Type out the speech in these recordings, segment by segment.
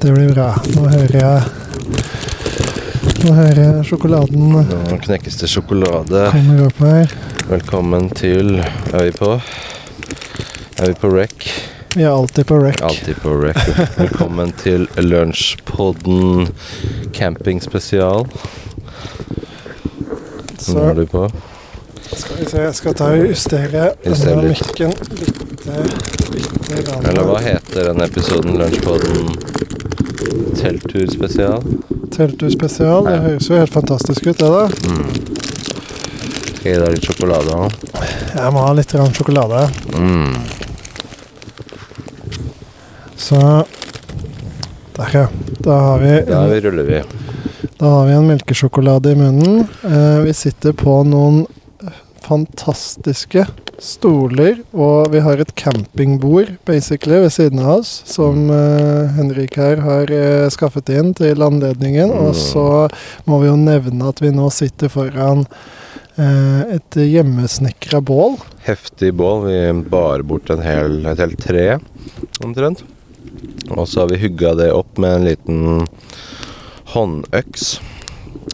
Det blir bra. Nå hører jeg Nå hører jeg sjokoladen Nå knekkes det sjokolade. kommer opp her. Velkommen til Er vi på? Er vi på rec? Vi er alltid på rec. Alltid på rec. Velkommen til lunsjpodden campingspesial. Nå er du på. skal vi se, jeg skal ta og justere denne mikken lite, lite. Eller hva heter den episoden? Lunsjpodden teltturspesial? Telttur spesial. Det høres jo helt fantastisk ut, det da. Mm. Skal jeg gi deg litt sjokolade òg? Jeg må ha litt rann sjokolade. Mm. Så Der, ja. Da har vi, Da vi ruller vi. da har vi en melkesjokolade i munnen. Eh, vi sitter på noen fantastiske stoler, og vi har et campingbord basically ved siden av oss, som uh, Henrik her har uh, skaffet inn til anledningen. Og så må vi jo nevne at vi nå sitter foran uh, et hjemmesnekra bål. Heftig bål. Vi bar bort en hel, et helt tre, omtrent. Og så har vi hugga det opp med en liten håndøks.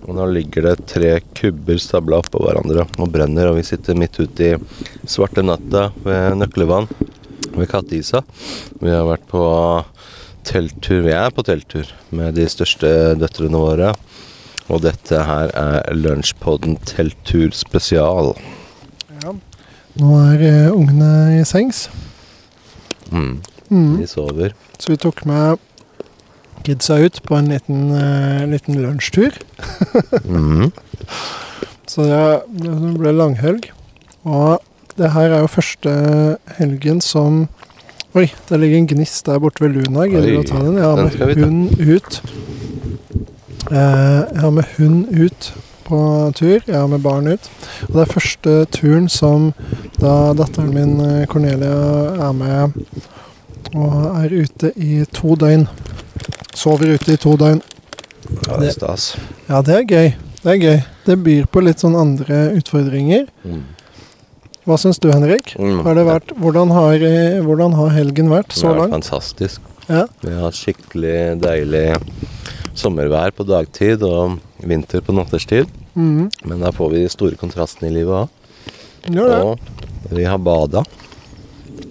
Og nå ligger det tre kubber stabla oppå hverandre og brenner, og vi sitter midt ute i svarte natta ved Nøklevann ved Katteisa. Vi har vært på telttur, vi er på telttur med de største døtrene våre. Og dette her er Lunsjpodden telttur spesial. Ja. Nå er uh, ungene i sengs. Mm. Mm. De sover. Så vi tok med kidsa ut på en liten, uh, liten lunsjtur. mm. Så det, det ble langhelg. Og det her er jo første helgen som Oi, det ligger en gnist der borte ved Luna. Gidder du å ta den? Jeg har med hund ut. Eh, jeg har med hund ut på tur. Jeg har med barn ut. Og det er første turen som da datteren min eh, Cornelia er med og er ute i to døgn. Sover ute i to døgn. Ja, det er stas. Ja, det er gøy. Det er gøy. Det byr på litt sånn andre utfordringer. Mm. Hva syns du, Henrik? Mm. Har det vært, hvordan, har, eh, hvordan har helgen vært så langt? Det er fantastisk. Ja. Vi har hatt skikkelig deilig sommervær på dagtid og vinter på natterstid. Mm. Men da får vi de store kontrastene i livet òg. Ja. Og vi har bada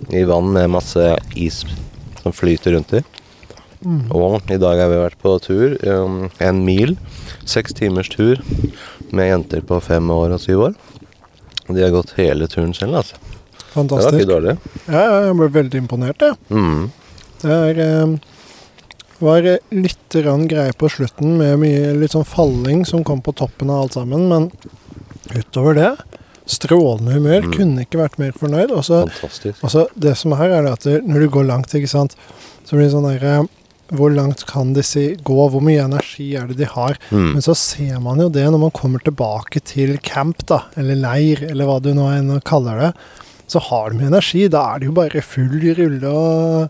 i vann med masse is som flyter rundt i. Mhm. Og i dag har vi vært på tur. Um, en mil. Seks timers tur med jenter på fem år og syv år. De har gått hele turen selv, altså. Det var ikke dårlig. Ja, jeg ble veldig imponert, jeg. Mm. Det er, eh, var eh, litt greie på slutten med mye litt sånn falling som kom på toppen av alt sammen, men utover det Strålende humør. Mm. Kunne ikke vært mer fornøyd. Også, Fantastisk. Også det som er her, er at når du går langt, ikke sant, så blir det sånn derre Hvor langt kan disse gå? Hvor mye energi er det de har? Mm. Men så ser man jo det når man kommer tilbake til camp, da, eller leir, eller hva du nå enn kaller det. Så har de energi. Da er det jo bare full rulle og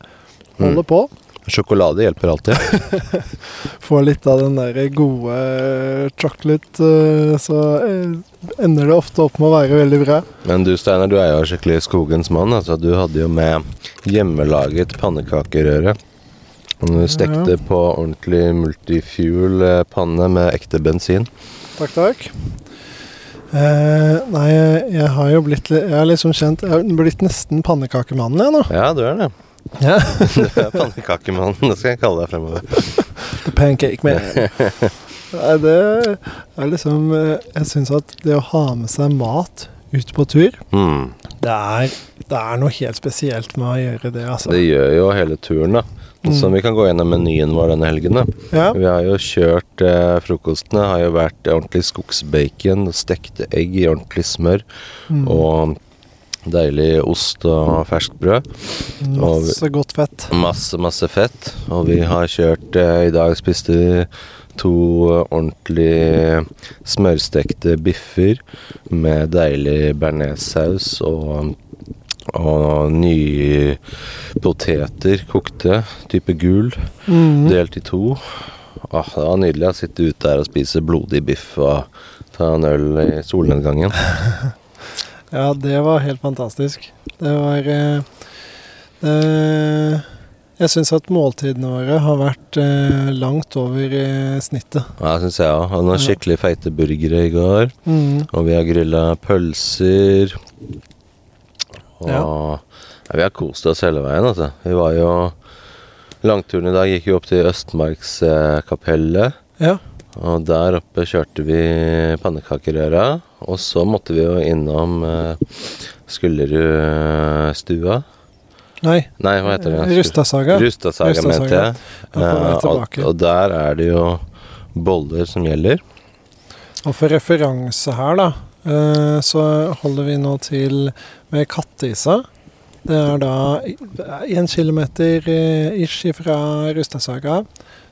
holde Mm. på. Sjokolade hjelper alltid. Få litt av den der gode chocolate, eh, så eh, ender det ofte opp med å være veldig bra. Men du Steinar, du er jo skikkelig skogens mann. Altså, du hadde jo med hjemmelaget pannekakerøre. Du stekte på ordentlig multifuel-panne med ekte bensin. Takk, takk. Eh, nei, jeg har jo blitt Jeg er liksom kjent Jeg har blitt nesten pannekakemannen, jeg nå. Ja, du er det. Ja. Du er pannekakemannen. Det skal jeg kalle deg fremover. The pancake man. Nei, det er liksom eh, Jeg syns at det å ha med seg mat ut på tur, Mm. det er, det er noe helt spesielt med å gjøre det, altså. Det gjør jo hele turen, da. Så Som vi kan gå gjennom menyen vår denne helgen. Ja. Vi har jo kjørt eh, Frokostene har jo vært ordentlig skogsbacon, stekte egg i ordentlig smør Mm. og deilig ost og ferskt brød. og- Masse godt fett. Masse, masse fett. Og vi har kjørt eh, I dag spiste vi to ordentlig smørstekte biffer med deilig bearnéssaus og og nye poteter kokte, type gul, Mm. delt i to. Ah, det var nydelig å sitte ute der og spise blodig biff og ta en øl i solnedgangen. Ja, det var helt fantastisk. Det var eh, det, Jeg syns at måltidene våre har vært eh, langt over eh, snittet. Ja, syns jeg òg. Hadde noen skikkelig feite burgere i går. Mm. Og vi har grilla pølser. Og Ja. Ja, vi har kost oss hele veien, altså. Vi var jo Langturen i dag gikk jo opp til Østmarkskapellet. Ja. Og der oppe kjørte vi pannekakerøra. Og så måtte vi jo innom eh, Skullerudstua. Nei, Nei, hva heter det? Rustasaga. Rustasaga, mente jeg. Ja, Eh, og, og der er det jo boller som gjelder. Og for referanse her, da, så holder vi nå til med Kattisa. Det er da én kilometer eh, ish fra Rustadsaga.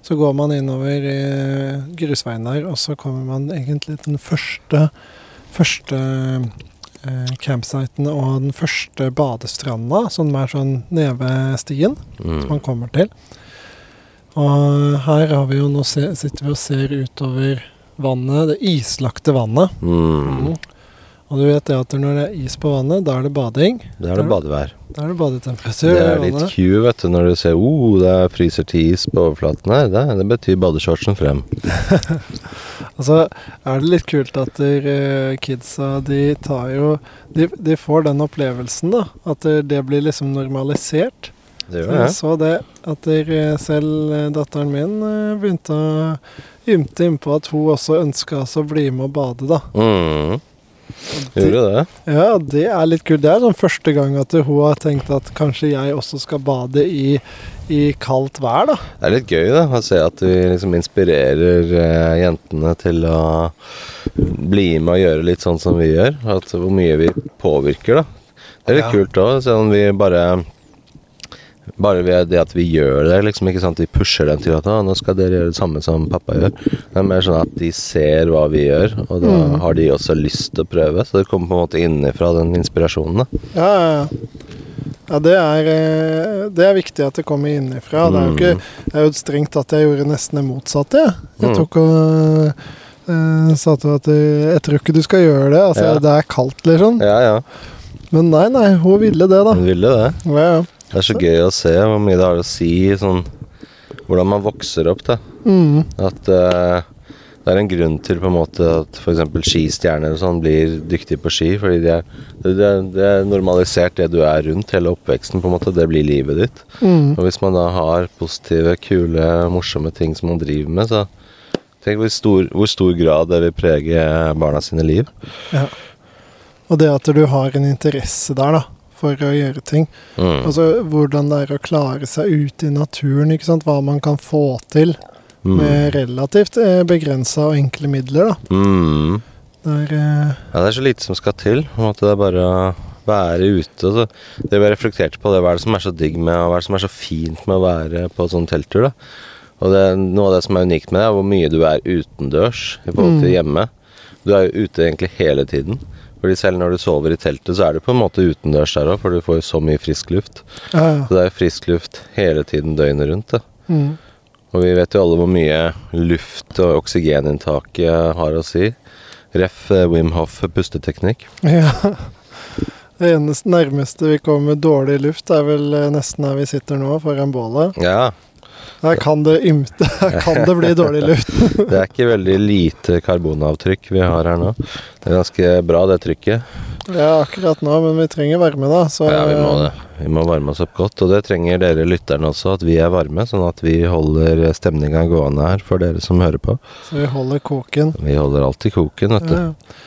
Så går man innover eh, grusveien der, og så kommer man egentlig til den første, første eh, campsiten og den første badestranda, som er sånn nede ved stien Mm. man kommer til. Og her har vi nå sitter vi og ser utover vannet, det islagte vannet. Mm. Og du vet det at når det er is på vannet, da er det bading. Da er det badevær. Da er det badetemperatur. Det er litt. Q, vet du, når du ser oh, det fryser til is på overflaten her. Det, det betyr badeshortsen frem. Altså, er det litt kult at der, eh, kidsa, de tar jo de, de får den opplevelsen, da. At det, det blir liksom normalisert. Det gjør Jeg det. så det at eh, selv eh, datteren min eh, begynte å ymte innpå at hun også ønska å bli med og bade, da. Mm. Gjorde det. Ja, det er litt kult. Det er sånn første gang at hun har tenkt at kanskje jeg også skal bade i, i kaldt vær, da. Det er litt gøy da, å se at vi liksom inspirerer eh, jentene til å bli med og gjøre litt sånn som vi gjør. At hvor mye vi påvirker, da. Det er litt Ja. kult òg, selv om vi bare bare ved det at vi gjør det, liksom ikke sant, vi pusher dem til at «Å, nå skal dere gjøre det samme som pappa gjør. Det er mer sånn at de ser hva vi gjør, og da Mm. har de også lyst til å prøve. Så det kommer på en måte innenfra den inspirasjonen. da. Ja, ja, ja. Ja, det er, eh, det er viktig at det kommer innenfra. Det er jo ikke Det er jo strengt at jeg gjorde nesten det motsatte, jeg. Jeg Mm. tok og eh, sa til at eh, jeg tror ikke du skal gjøre det. Altså, Ja. det er kaldt, liksom. Ja, ja. Men nei, nei, hun ville det, da. Hun ville det. Ja, ja. Det er så gøy å se hvor mye det har å si sånn Hvordan man vokser opp, da. Mm. At uh, det er en grunn til på en måte at f.eks. skistjerner og sånn blir dyktige på ski. Fordi det er, det, er, det er normalisert det du er rundt hele oppveksten. på en måte Det blir livet ditt. Mm. Og hvis man da har positive, kule, morsomme ting som man driver med, så tenk hvor stor, hvor stor grad det vil prege barna sine liv. Ja. Og det at du har en interesse der, da, for å gjøre ting. Mm. Altså hvordan det er å klare seg ute i naturen, ikke sant. Hva man kan få til Mm. med relativt eh, begrensa og enkle midler, da. Mm. Det er eh, Ja, det er så lite som skal til. På en måte det er bare å være ute. Så det vi reflekterte reflektert på, det hva er det som er så digg med og hva er det som er så fint med å være på sånn telttur. da. Og det, Noe av det som er unikt med det, er hvor mye du er utendørs i forhold til Mm. hjemme. Du er jo ute egentlig hele tiden. Fordi selv når du sover i teltet, så er du på en måte utendørs der òg, for du får jo så mye frisk luft. Ja, ja. Så det er jo frisk luft hele tiden døgnet rundt. Mm. Og vi vet jo alle hvor mye luft og oksygeninntaket har å si. Ref. Wim Hof pusteteknikk. ja. Det eneste nærmeste vi kommer dårlig luft, er vel nesten her vi sitter nå, foran bålet. Ja, Her kan det ymte. Kan det bli dårlig luft. det er ikke veldig lite karbonavtrykk vi har her nå. Det er ganske bra, det trykket. Ja, akkurat nå, men vi trenger varme, da. Så Ja, vi må det. Vi må varme oss opp godt, og det trenger dere lytterne også, at vi er varme, sånn at vi holder stemninga gående her for dere som hører på. så vi holder koken. Vi holder alltid koken, vet du. Ja.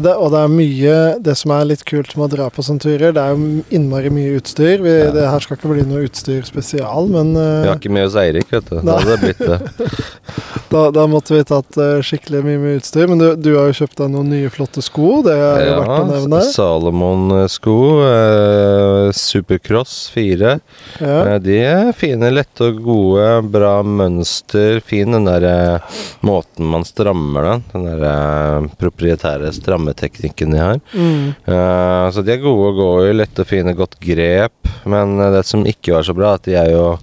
Det, og det er mye Det som er litt kult med å dra på sånne turer, det er jo innmari mye utstyr. Vi, Ja. Det her skal ikke bli noe utstyr spesial, men Vi eh, har ikke med oss Eirik, vet du. Da hadde det blitt det. da, da måtte vi tatt eh, skikkelig mye med utstyr. Men du, du har jo kjøpt deg noen nye flotte sko. Det er jo verdt å nevne. Salomon-sko. Eh, Supercross 4. Ja. Eh, De er fine, lette og gode. Bra mønster. Fin den der eh, måten man strammer den. Den der proprietære proprietære strammeteknikken de har. Mm. Uh, så de er gode å gå i. Lette og fine, godt grep. Men eh, det som ikke var så bra, at de er jo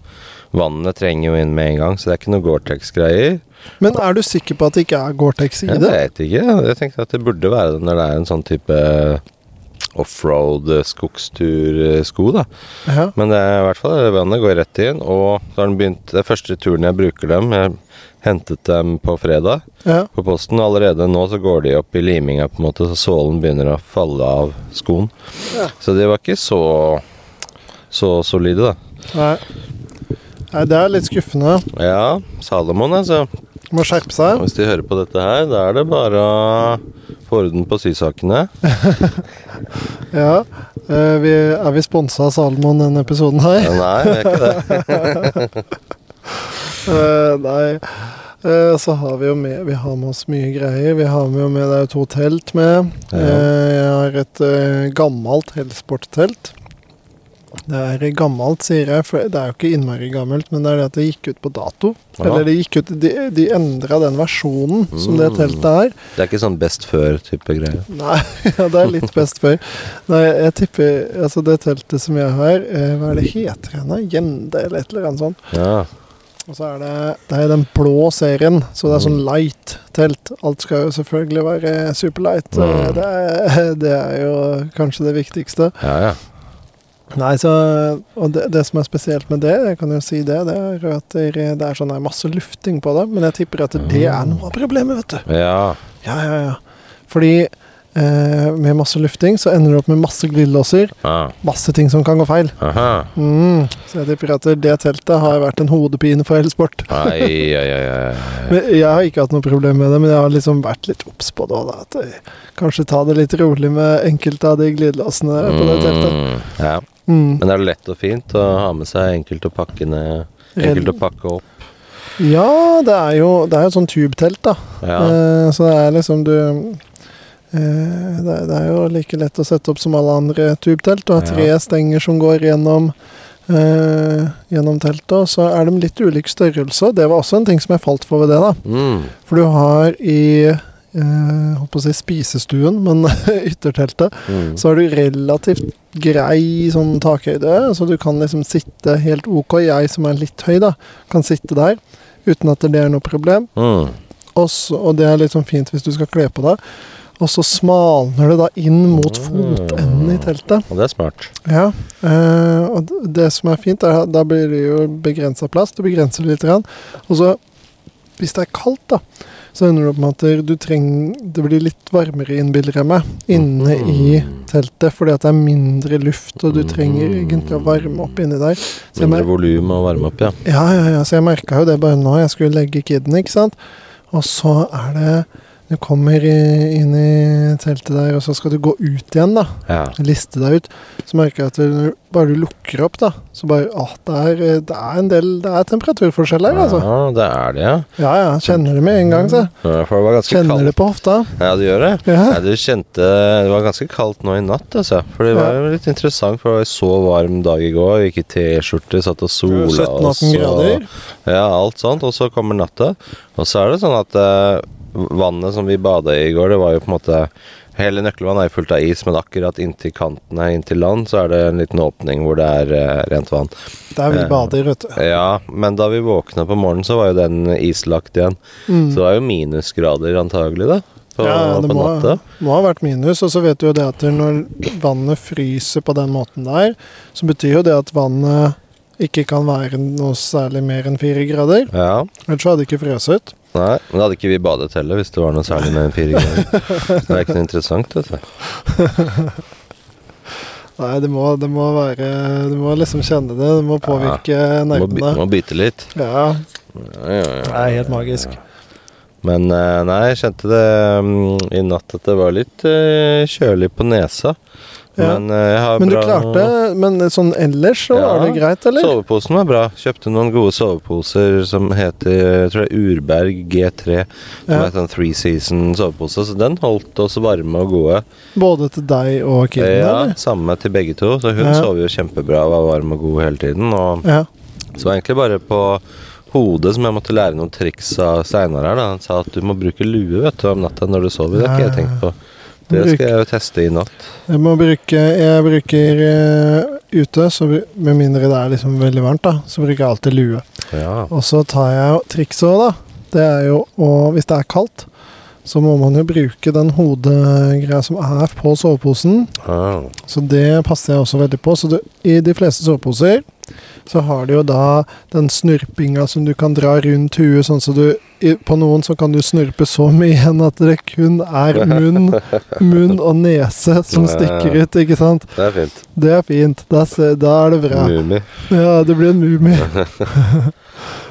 Vannet trenger jo inn med en gang, så det er ikke noe Gore-Tex-greier. Men er du sikker på at det ikke er Gore-Tex i Jeg vet ikke. Jeg tenkte at det burde være det når det er en sånn type offroad eh, skogstursko, da. Ja. Men det er i hvert fall vannet går rett inn, og da har den begynt Det er første turen jeg bruker dem. Jeg hentet dem på fredag ja. på posten. Allerede nå så går de opp i liminga, på en måte, så sålen begynner å falle av skoen. Ja. Så de var ikke så så solide, da. Nei. Nei, det er litt skuffende. Ja, Salomon, altså. Må skjerpe seg. Hvis de hører på dette her, da er det bare å få orden på sysakene. Ja. Eh, vi, er vi sponsa av Salomon denne episoden her? Nei, det er ikke det. Eh, nei. Eh, så har vi jo med Vi har med oss mye greier. Vi har med, jo med Det er to telt med. Ja. Eh, jeg har et gammelt Hellsport-telt. Det er gammelt, sier jeg, for det er jo ikke innmari gammelt, men det er det at det gikk ut på dato. Ja. Eller det gikk ut De, de endra den versjonen som det Mm. teltet er. Det er ikke sånn best før-type greie. Nei, ja, det er litt best før. Nei, jeg tipper Altså, det teltet som jeg har, hva er det heter igjen? Gjende, eller et eller annet sånt. Ja. Og så er det, det er den blå serien, så det er sånn Mm. light-telt. Alt skal jo selvfølgelig være superlight. Mm. eh, Det, er, det er jo kanskje det viktigste. Ja, ja. Nei, så Og det, det som er spesielt med det, jeg kan jo si det, det er at det er, sånn masse lufting på det. Men jeg tipper at det er noe av problemet, vet du. Ja. Ja, ja, ja. Fordi eh, med masse lufting så ender du opp med masse glidelåser. Ah. Masse ting som kan gå feil. Mm. Så jeg tipper at det teltet har vært en hodepine for hele sport. Ai, ai, ai, ai. Men jeg har ikke hatt noe problem med det, men jeg har liksom vært litt obs på det. Da, at jeg, kanskje ta det litt rolig med enkelte av de glidelåsene på det teltet. Mm, Ja. Mm. Men er det lett og fint å ha med seg enkelt å pakke ned? Enkelt å pakke opp? Ja, det er jo det er jo et sånt tubetelt, da. Ja. Eh, så det er liksom du det, er- det er jo like lett å sette opp som alle andre tubetelt. Du har tre stenger som går gjennom eh, gjennom teltet, og så er de litt ulik størrelse. Det var også en ting som jeg falt for ved det. da Mm. For du har i eh, holdt på å si spisestuen, men ytterteltet, Mm. så har du relativt grei sånn takhøyde, så du kan liksom sitte helt ok. Jeg som er litt høy, da, kan sitte der uten at det er noe problem. Mm. Også, og det er litt sånn fint hvis du skal kle på deg. Og så smalner det da inn mot fotenden i teltet. Og det er smart. Ja, eh, og det som er fint, er at da blir det jo begrensa plass. Du begrenser det litt. Grann. Og så, hvis det er kaldt, da, så ender det opp med at du trenger Det blir litt varmere, innbiller jeg meg, inne i Mm. teltet. Fordi at det er mindre luft, og du trenger egentlig å varme opp inni der. Så Mindre volum å varme opp, ja. ja, ja, ja, så jeg merka jo det bare nå. Jeg skulle legge kiden, ikke sant. Og så er det Du kommer inn i teltet der, og så skal du gå ut igjen, da. ja. Liste deg ut. Så merker jeg at du, bare du lukker opp, da, så bare Å, det er, det er en del Det er temperaturforskjell her, altså. Ja, det er det, ja. Ja ja, kjenner det med en gang, se. Ja, Kjenner det på hofta. Ja, det gjør det. Ja. ja. du kjente Det var ganske kaldt nå i natt, altså. For det var jo litt interessant, for det var så varm dag i går. Gikk i T-skjorte, satt og sola. og 17-18 grader. Ja, alt sånt. Og så kommer natta. Og så er det sånn at eh, vannet som vi bada i i går, det var jo på en måte Hele Nøkkelvannet er fullt av is, men akkurat inntil kanten her, inntil land, så er det en liten åpning hvor det er eh, rent vann. Der vi Ja. bader, vet du. Ja, men da vi våkna på morgenen, så var jo den islagt igjen. Mm. Så det var jo minusgrader antagelig, da. På, Ja, det må, må ha vært minus. Og så vet du jo det at når vannet fryser på den måten der, så betyr jo det at vannet ikke kan være noe særlig mer enn fire grader. Ja. Ellers hadde det ikke frøset. Nei, men da hadde ikke vi badet heller hvis det var noe særlig med fire grader. Det er ikke noe interessant, vet du. Nei, det må, det må være Du må liksom kjenne det. Det må påvirke ja, nervene. må bite litt. Ja, Ja, ja, ja. det er helt magisk. Men eh, nei, jeg kjente det um, i natt at det var litt uh, kjølig på nesa. Ja. Men eh, Men du bra klarte Men sånn ellers så var det greit, eller? Soveposen var bra. Kjøpte noen gode soveposer som heter jeg tror det er Urberg G3. Som Ja. er en three season sovepose. Så den holdt oss varme og gode. Både til deg og kiden, ja, eller? Samme til begge to. Så hun Ja. sov jo kjempebra og var varm og god hele tiden. Og Ja. så var det egentlig bare på hodet som jeg måtte lære noen triks av Steinar her. da Han sa at du må bruke lue vet du, om natta når du sover. Det har ikke jeg tenkt på. Det skal jeg jo teste i natt. Jeg bruke Jeg bruker eh, ute, så med mindre det er liksom veldig varmt, da, så bruker jeg alltid lue. Ja. Og så tar jeg trikset òg, da. Det er jo å Hvis det er kaldt, så må man jo bruke den hodegreia som er på soveposen. Ah. Så det passer jeg også veldig på. Så du, i de fleste soveposer så har du jo da den snurpinga som du kan dra rundt huet, sånn så du På noen så kan du snurpe så mye igjen at det kun er munn, munn og nese som stikker ut, ikke sant? Det er fint. Det er fint. Da, da er det bra. Mumi. Ja, det blir en mumie.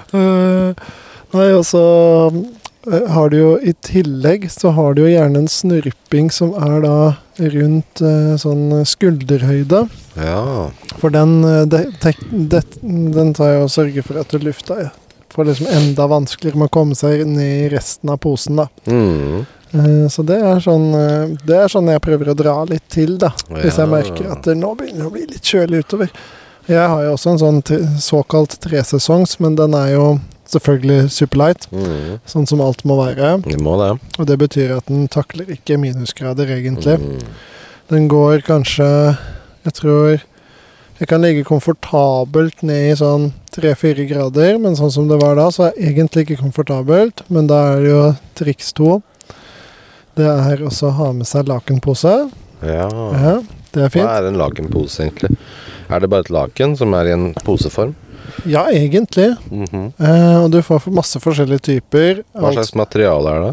Eh, nei, og så eh, har du jo i tillegg så har du jo gjerne en snurping som er da rundt eh, sånn skulderhøyde. Ja. For den, de, det, tek, det, den tar jeg og sørger for at du lufta får liksom enda vanskeligere med å komme seg ned i resten av posen, da. Mm. Eh, Så det er sånn eh, Det er sånn jeg prøver å dra litt til, da. Hvis jeg merker at det nå begynner det å bli litt kjølig utover. Jeg har jo også en sånn såkalt tresesongs, men den er jo selvfølgelig superlight, Mm. sånn som alt må være. Det må det. Og det betyr at den takler ikke minusgrader, egentlig. Mm. Den går kanskje Jeg tror jeg kan ligge komfortabelt ned i sånn tre-fire grader, men sånn som det var da, så er det egentlig ikke komfortabelt. Men da er det jo triks to. Det er også å ha med seg lakenpose. Ja. Ja, det er fint. Hva er en lakenpose, egentlig? Er det bare et laken som er i en poseform? Ja, egentlig. Mhm. Eh, og du får masse forskjellige typer. Hva slags materiale er det?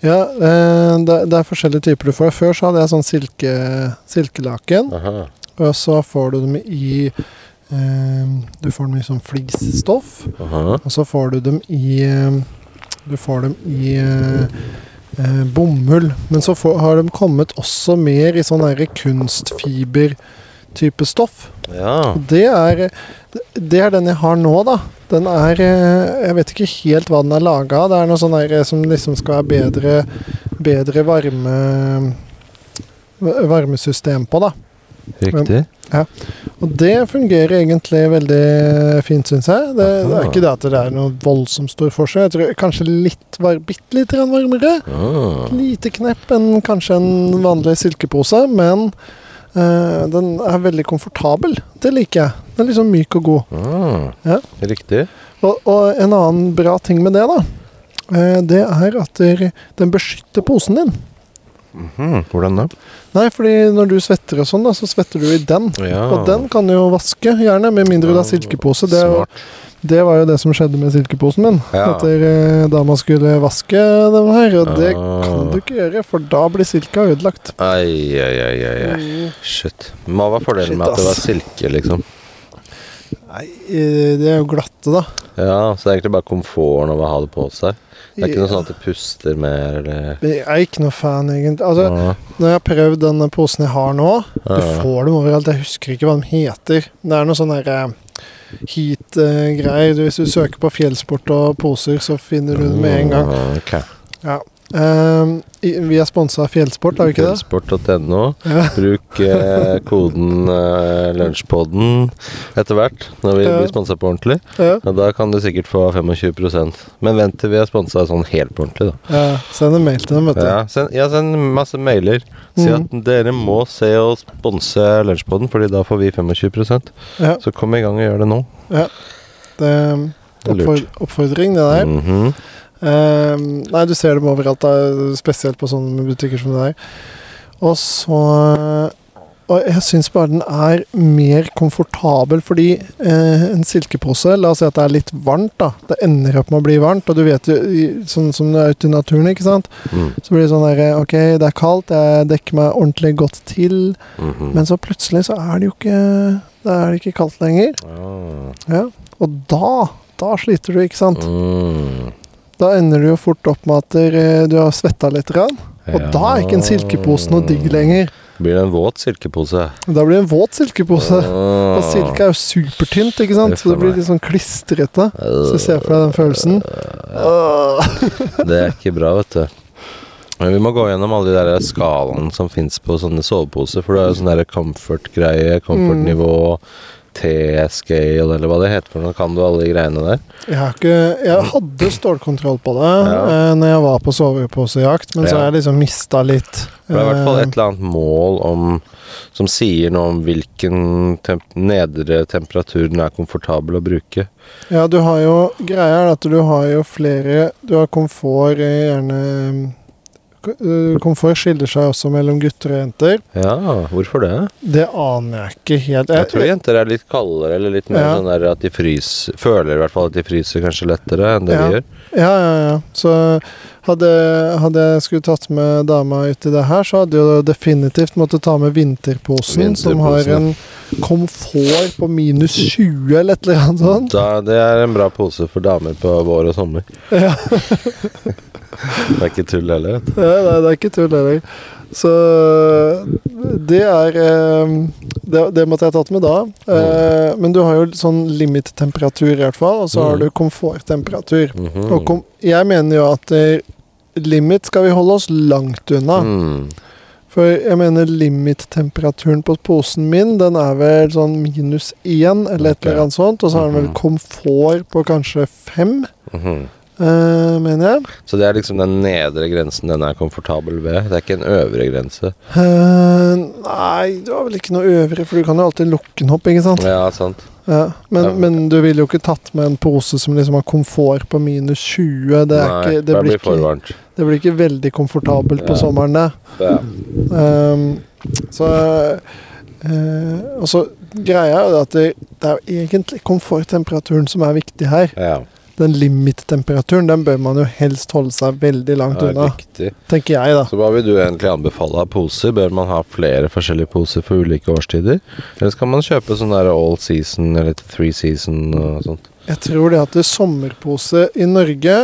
Ja, eh, det, det er forskjellige typer du får. Før så hadde jeg sånn silke, silkelaken. Aha. Og så får du dem i eh, Du får dem i sånn flisstoff. Aha. Og så får du dem i eh, Du får dem i eh, eh, bomull. Men så får, har de kommet også mer i sånn derre kunstfiber-type stoff. Ja. Det er, det er den jeg har nå, da. Den er eh, Jeg vet ikke helt hva den er laga av. Det er noe sånn der som liksom skal være bedre, bedre varme varmesystem på, da. Riktig. Og det fungerer egentlig veldig fint, syns jeg. Det, det er ikke det at det er noe voldsomt stor forskjell. Jeg tror kanskje litt var, bitte litt varmere. Ah. Lite knepp enn kanskje en vanlig silkepose, men eh, den er veldig komfortabel. Det liker jeg. Den er liksom myk og god. Ah. Ja. Riktig. Og, og en annen bra ting med det, da, eh, det er at den beskytter posen din. Mhm. Hvordan da? Nei, fordi når du svetter og sånn, da, så svetter du i den. Ja. Og den kan du jo vaske, gjerne, med mindre du har silkepose. Det, er jo-. Det var jo det som skjedde med silkeposen min. Ja. Etter da man skulle vaske den her, og det Ah. kan du ikke gjøre, for da blir silka ødelagt. Ai, ai, ai, ai. Mm. Shit. Hva var fordelen Shit, med at det var silke, liksom? Nei, eh, det er jo glatte, da. Ja, så det er egentlig bare komforten av å ha det på seg. Det er ikke noe sånn at det puster mer, eller Jeg er ikke noe fan, egentlig. Altså, Ja. Når jeg har prøvd denne posen jeg har nå Du får dem overalt. Jeg husker ikke hva de heter. Det er noe sånn derre heat-greier. Hvis du søker på fjellsport og poser, så finner du det med en gang. Okay. Ok. I- vi er sponsa av Fjellsport, er vi ikke det? Fjellsport.no. Ja. Bruk eh, koden eh, lunsjpodden etter hvert, når vi Ja. blir sponsa på ordentlig. Ja. Da kan du sikkert få 25% Men vent til vi er sponsa sånn helt på ordentlig, da. Ja, send en mail til dem, vet du. Ja, send, ja, send masse mailer. Si Mm. at dere må se og sponse Lunsjpodden, Fordi da får vi 25 Ja, Så kom i gang og gjør det nå. det er oppfordring, det der. Mhm. Ehm, nei, du ser dem overalt, da, spesielt på sånne butikker som det der. Og så Og jeg syns bare den er mer komfortabel, fordi eh, en silkepose La oss si at det er litt varmt, da. Det ender opp med å bli varmt, og du vet jo Sånn som det er ute i naturen, ikke sant. Mm. Så blir det sånn derre Ok, det er kaldt, jeg dekker meg ordentlig godt til. Mhm. Men så plutselig så er det jo ikke Da er det ikke kaldt lenger. Ah. Ja. Og da Da sliter du, ikke sant. Mm. Da ender du jo fort opp med at eh, du har svetta litt. rann, Og da er ikke en silkepose noe digg lenger. Blir det en våt silkepose? Da blir det en våt silkepose. Ah. Og silke er jo supertynt, ikke sant? Så det blir litt sånn klistrete. Så se for deg den følelsen. Åh. Det er ikke bra, vet du. Men vi må gå gjennom alle de der skalaene som fins på sånne soveposer. For det er jo sånn der comfort-greie, comfort-nivå, T-scale, eller hva det heter for noe. Kan du alle de greiene der? Jeg, ikke, jeg hadde stålkontroll på det Ja. eh, når jeg var på soveposejakt, men så har jeg liksom mista litt. eh. det er i hvert fall Eh, et eller annet mål om, som sier noe om hvilken temp nedre temperatur den er komfortabel å bruke. Ja, du har jo Greia er at du har jo flere Du har komfort i gjerne eh, komfort skiller seg også mellom gutter og jenter. Ja, hvorfor det? Det aner jeg ikke helt. Jeg tror jenter er litt kaldere, eller litt mer Ja. sånn der at de fryser Føler i hvert fall at de fryser kanskje lettere enn det Ja. de gjør. Ja, ja, ja. Så hadde, hadde jeg skulle tatt med dama ut i det her, så hadde jeg definitivt måttet ta med vinterposen, som har en komfort på minus 20 eller et eller annet sånt. Da, det er en bra pose for damer på vår og sommer. Ja. Det er ikke tull heller. Ja, nei, det er ikke tull heller. Så det er eh, det, det måtte jeg tatt med da. Eh, men du har jo sånn limit-temperatur i hvert fall, og så har Mm. du komforttemperatur. Mhm. Og kom, jeg mener jo at eh, limit skal vi holde oss langt unna. Mm. For jeg mener limit-temperaturen på posen min, den er vel sånn minus én, eller et eller annet sånt. Og så har den vel Mhm. komfort på kanskje fem, Eh, mener jeg. Så det er liksom den nedre grensen den er komfortabel ved. Det er ikke en øvre grense. Uh, nei, du har vel ikke noe øvre, for du kan jo alltid lukke den opp, ikke sant? Ja, sant. Ja, men, Ja. men du ville jo ikke tatt med en pose som liksom har komfort på minus 20. Det, Nei, ikke, det, blir ikke, det blir ikke veldig komfortabelt på Ja. sommeren, det. Ja. Um, så uh, Og så greia er jo at det, det er jo egentlig komforttemperaturen som er viktig her. ja. Den limit-temperaturen den bør man jo helst holde seg veldig langt unna, riktig. tenker jeg, da. Så hva vil du egentlig anbefale av poser? Bør man ha flere forskjellige poser for ulike årstider? Eller skal man kjøpe sånn der all season eller three season og sånt? Jeg tror det at det sommerpose i Norge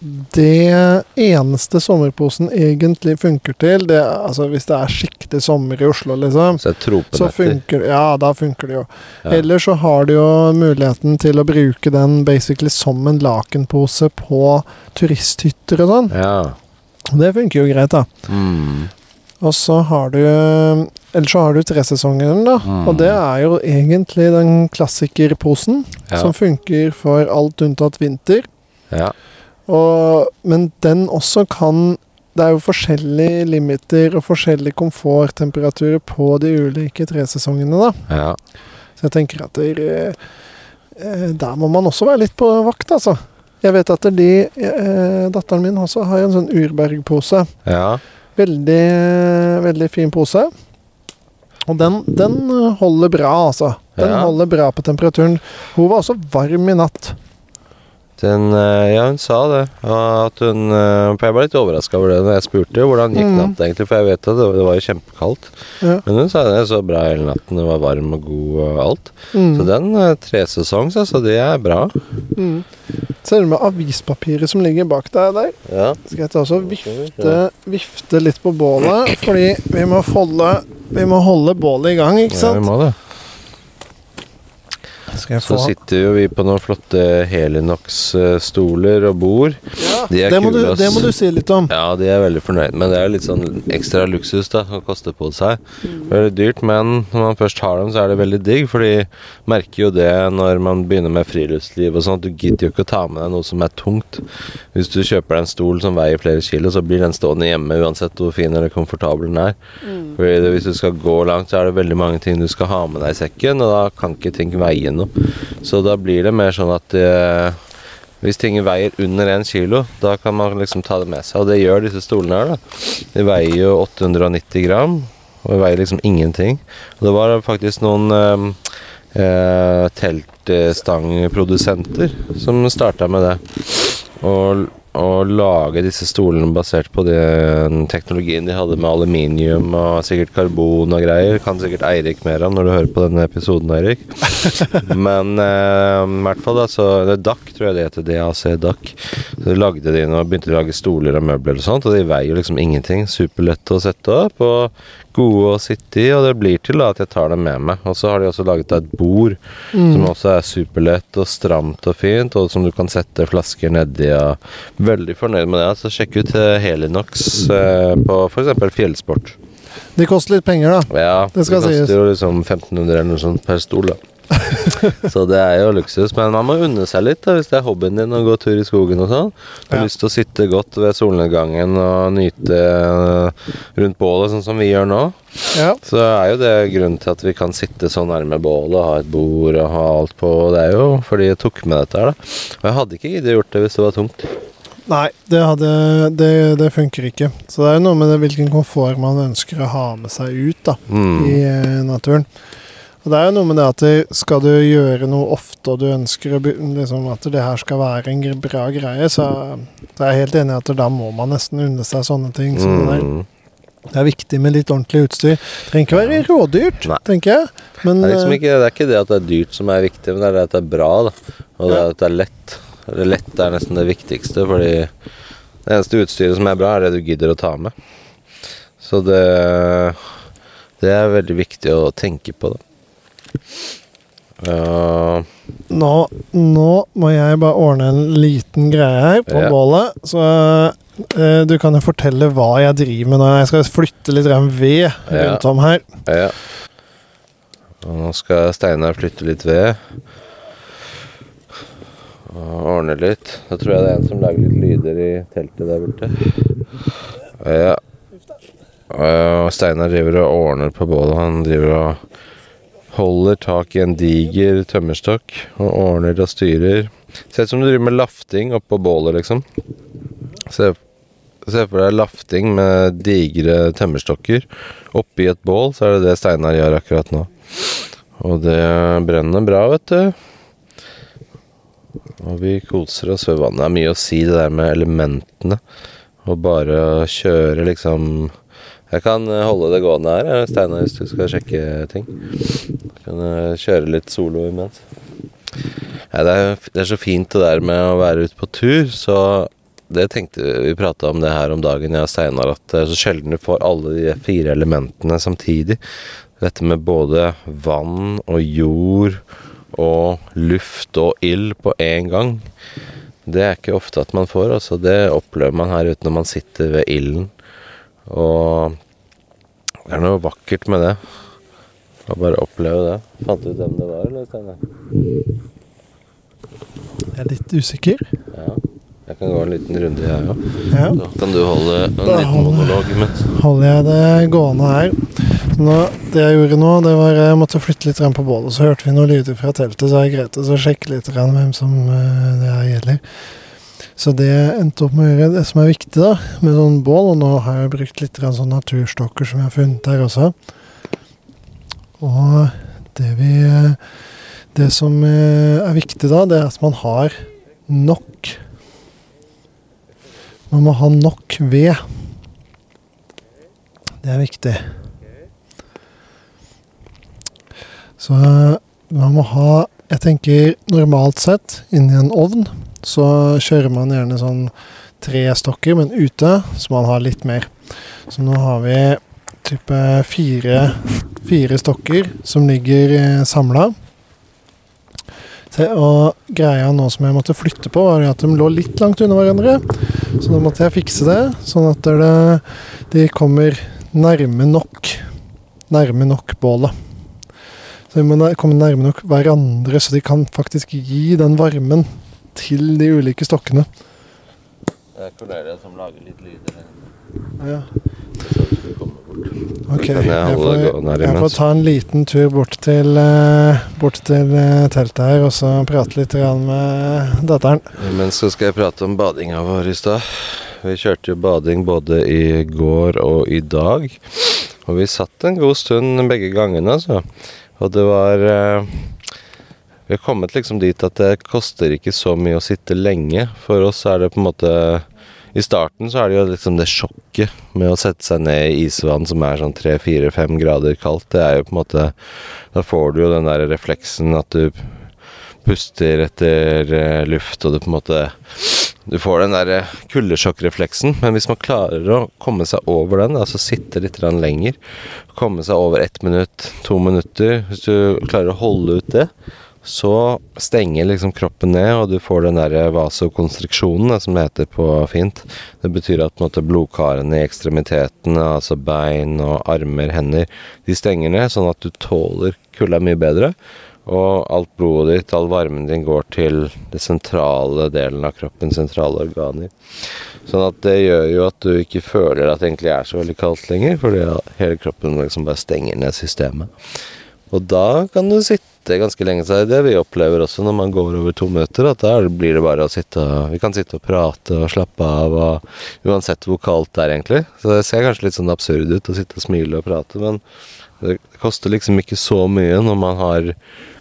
Det eneste sommerposen egentlig funker til, det altså hvis det er skikkelig sommer i Oslo, liksom, Så så funker Ja, da funker det jo. Ja. Eller så har du jo muligheten til å bruke den basically som en lakenpose på turisthytter og sånn. Ja. Det funker jo greit, da. Mm. Og så har du Eller så har du tresesongen, da. Mm. Og det er jo egentlig den klassikerposen Ja. som funker for alt unntatt vinter. ja. Og, men den også kan Det er jo forskjellige limiter og forskjellige komforttemperaturer på de ulike tresesongene, da. ja. Så jeg tenker at det, eh, der må man også være litt på vakt, altså. Jeg vet at de eh, Datteren min også har en sånn urbergpose. Ja. Veldig, veldig fin pose. Og den, den holder bra, altså. Den Ja. holder bra på temperaturen. Hun var også varm i natt. Den, eh, ja, hun sa det. At hun, eh, for jeg var litt overraska over det når jeg spurte hvordan gikk Mhm. natta egentlig, for jeg vet at det, det var jo kjempekaldt. Ja. Men hun sa det så bra hele natten, det var varm og god og alt. Mm. Så den uh, tresesongs, altså, det er bra. Mm. Ser du med avispapiret som ligger bak deg der? Ja. Skal jeg ta også vifte, vifte litt på bålet? Fordi vi må holde, vi må holde bålet i gang, ikke Ja, vi må det. Skal jeg Så sitter jo vi på noen flotte Helinox-stoler og bord. ja, de er det, må du, det må du si litt om. Ja, de er veldig fornøyd, men det er litt sånn ekstra luksus da, å koste på seg. Veldig dyrt, men når man først har dem, så er det veldig digg, for de merker jo det når man begynner med friluftsliv og sånn, at du gidder jo ikke å ta med deg noe som er tungt. Hvis du kjøper deg en stol som veier flere kilo, så blir den stående hjemme uansett hvor fin eller komfortabel den er. Fordi det, hvis du skal gå langt, så er det veldig mange ting du skal ha med deg i sekken, og da kan ikke ting veie noe. Så da blir det mer sånn at eh, hvis ting veier under 1 kilo, da kan man liksom ta det med seg. Og det gjør disse stolene her, da. De veier jo 890 gram, og de veier liksom ingenting. Og det var faktisk noen eh, eh, teltstangprodusenter som starta med det. Og, og lage disse stolene basert på den teknologien de hadde med aluminium og sikkert karbon og greier. Kan sikkert Eirik mer om når du hører på denne episoden, Eirik. Men eh, i hvert fall da, så det er DAC, tror jeg det heter. DAC DAC. Så lagde de og begynte å lage stoler og møbler og sånt, og de veier liksom ingenting. Superlette å sette opp og gode å sitte i, og det blir til da at jeg tar dem med meg. Og så har de også laget et bord som også er superlett og stramt og fint, og som du kan sette flasker nedi. Og veldig fornøyd med det. Så sjekk ut eh, Helinox eh, på f.eks. fjellsport. De koster litt penger, da. Ja, Det skal sies. koster jo liksom 1500 eller noe sånt per stol, da. så det er jo luksus. Men man må unne seg litt da, hvis det er hobbyen din å gå tur i skogen og sånn. Du har Ja. lyst til å sitte godt ved solnedgangen og nyte eh, rundt bålet, sånn som vi gjør nå. Ja. Så er jo det grunnen til at vi kan sitte så nærme bålet og ha et bord og ha alt på. Det er jo fordi jeg tok med dette her, da. Og jeg hadde ikke giddet gjort det hvis det var tungt. Nei, det, hadde, det, det funker ikke. Så det er jo noe med det, hvilken komfort man ønsker å ha med seg ut da, Mm. i eh, naturen. Og det er jo noe med det at skal du gjøre noe ofte, og du ønsker liksom, at det her skal være en bra greie, så, så er jeg helt enig i at da må man nesten unne seg sånne ting. som det der. Mm. Det er viktig med litt ordentlig utstyr. Det trenger ikke være rådyrt, Nei. tenker jeg. Men Det er, liksom eh, ikke, det er ikke det at det er dyrt som er viktig, men det er det at det er bra. Da. Og det er at det er lett. Det lett er nesten det viktigste, fordi det eneste utstyret som er bra, er det du gidder å ta med. Så det, det er veldig viktig å tenke på, da. Ja, nå, nå må jeg bare ordne en liten greie her på Ja. bålet. Så uh, du kan jo fortelle hva jeg driver med når Jeg skal flytte litt ren ved rundt om her. ja. Og nå skal Steinar flytte litt ved. Og ordne litt. Da tror jeg det er en som lager litt lyder i teltet der borte. Ja. Og Steinar driver og ordner på bålet. Han driver og holder tak i en diger tømmerstokk og ordner og styrer. Ser ut som du driver med lafting oppå bålet, liksom. Se, se for deg lafting med digre tømmerstokker oppi et bål, så er det det Steinar gjør akkurat nå. Og det brenner bra, vet du. Og vi koser oss ved vannet. Det er mye å si det der med elementene. Og bare kjøre liksom Jeg kan eh, holde det gående her, eh, Steinar, hvis du skal sjekke ting. Jeg kan eh, kjøre litt solo imens. Ja, det, er, det er så fint det der med å være ute på tur, så det tenkte vi prata om det her om dagen, jeg og Steinar, at det er så sjelden du får alle de fire elementene samtidig. Dette med både vann og jord og luft og ild på én gang. Det er ikke ofte at man får. Altså det opplever man her ute når man sitter ved ilden. Og det er noe vakkert med det. Å bare oppleve det. Fant du ut hvem det var, eller, Steinar? Jeg er litt usikker. Ja. Jeg kan gå en liten runde, jeg òg. Ja. Da kan du holde en Da liten holder- monolog imens. holder jeg det gående her. Nå, det jeg gjorde nå, det var jeg måtte flytte litt på bålet. Så hørte vi noen lyder fra teltet, så jeg greit å sjekke litt hvem som eh, det her gjelder. Så det jeg endte opp med å gjøre, det som er viktig da, med sånn bål, og nå har jeg brukt litt sånn naturstokker som jeg har funnet her også. Og det vi Det som eh, er viktig da, det er at man har nok Man må ha nok ved. Det er viktig. Så man må ha Jeg tenker normalt sett inni en ovn så kjører man gjerne sånn tre stokker, men ute så man har litt mer. Så nå har vi type fire, fire stokker som ligger samla. Og greia nå som jeg måtte flytte på, var at de lå litt langt unna hverandre. Så da måtte jeg fikse det, sånn at det, de kommer nærme nok Nærme nok bålet. Så vi må komme nærme nok hverandre, så de kan faktisk gi den varmen til de ulike stokkene. Det er Cornelia som lager litt lyder. Ja. Ok, jeg får, jeg får ta en liten tur bort til, eh, bort til eh, teltet her, og så prate litt med datteren. Men så skal jeg prate om badinga vår i stad. Vi kjørte jo bading både i går og i dag. Og vi satt en god stund begge gangene, altså. Og det var eh, Vi har kommet liksom dit at det koster ikke så mye å sitte lenge. For oss er det på en måte I starten så er det jo liksom det sjokket med å sette seg ned i isvann som er sånn tre-fire-fem grader kaldt. Det er jo på en måte Da får du jo den der refleksen at du puster etter eh, luft, og du på en måte Du får den der eh, kuldesjokkrefleksen, men hvis man klarer å komme seg over den, altså sitte litt lenger, komme seg over ett minutt, to minutter Hvis du klarer å holde ut det, så stenger liksom kroppen ned, og du får den der vasokonstriksjonen, som det heter på fint. Det betyr at måte, blodkarene i ekstremiteten, altså bein og armer, hender, de stenger ned, sånn at du tåler kulda mye bedre. Og alt blodet ditt, all varmen din, går til det sentrale delen av kroppen, sentrale organer. Sånn at det gjør jo at du ikke føler at det egentlig er så veldig kaldt lenger, fordi hele kroppen liksom bare stenger ned systemet. Og da kan du sitte ganske lenge. Så det vi opplever også når man går over to møter, at der blir det bare å sitte Vi kan sitte og prate og slappe av, og uansett hvor kaldt det er, egentlig. Så det ser kanskje litt sånn absurd ut å sitte og smile og prate, men det koster liksom ikke så mye når man har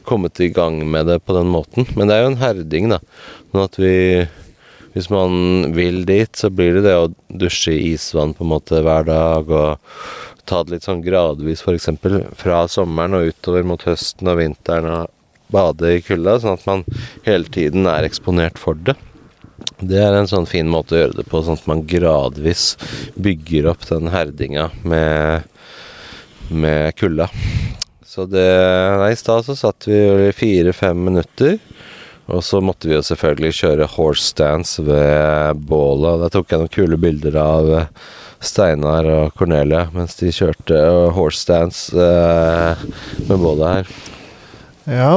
kommet i gang med det på den måten. Men det er jo en herding, da. Sånn at vi hvis man vil dit, så blir det det å dusje i isvann på en måte hver dag og ta det litt sånn gradvis, f.eks. fra sommeren og utover mot høsten og vinteren og bade i kulda, sånn at man hele tiden er eksponert for det. Det er en sånn fin måte å gjøre det på, sånn at man gradvis bygger opp den herdinga med, med kulda. Så det Nei, i stad så satt vi i fire-fem minutter. Og så måtte vi jo selvfølgelig kjøre horse dance ved bålet. Da tok jeg noen kule bilder av eh, Steinar og Cornelia mens de kjørte uh, horse dance uh, med bålet her. Ja.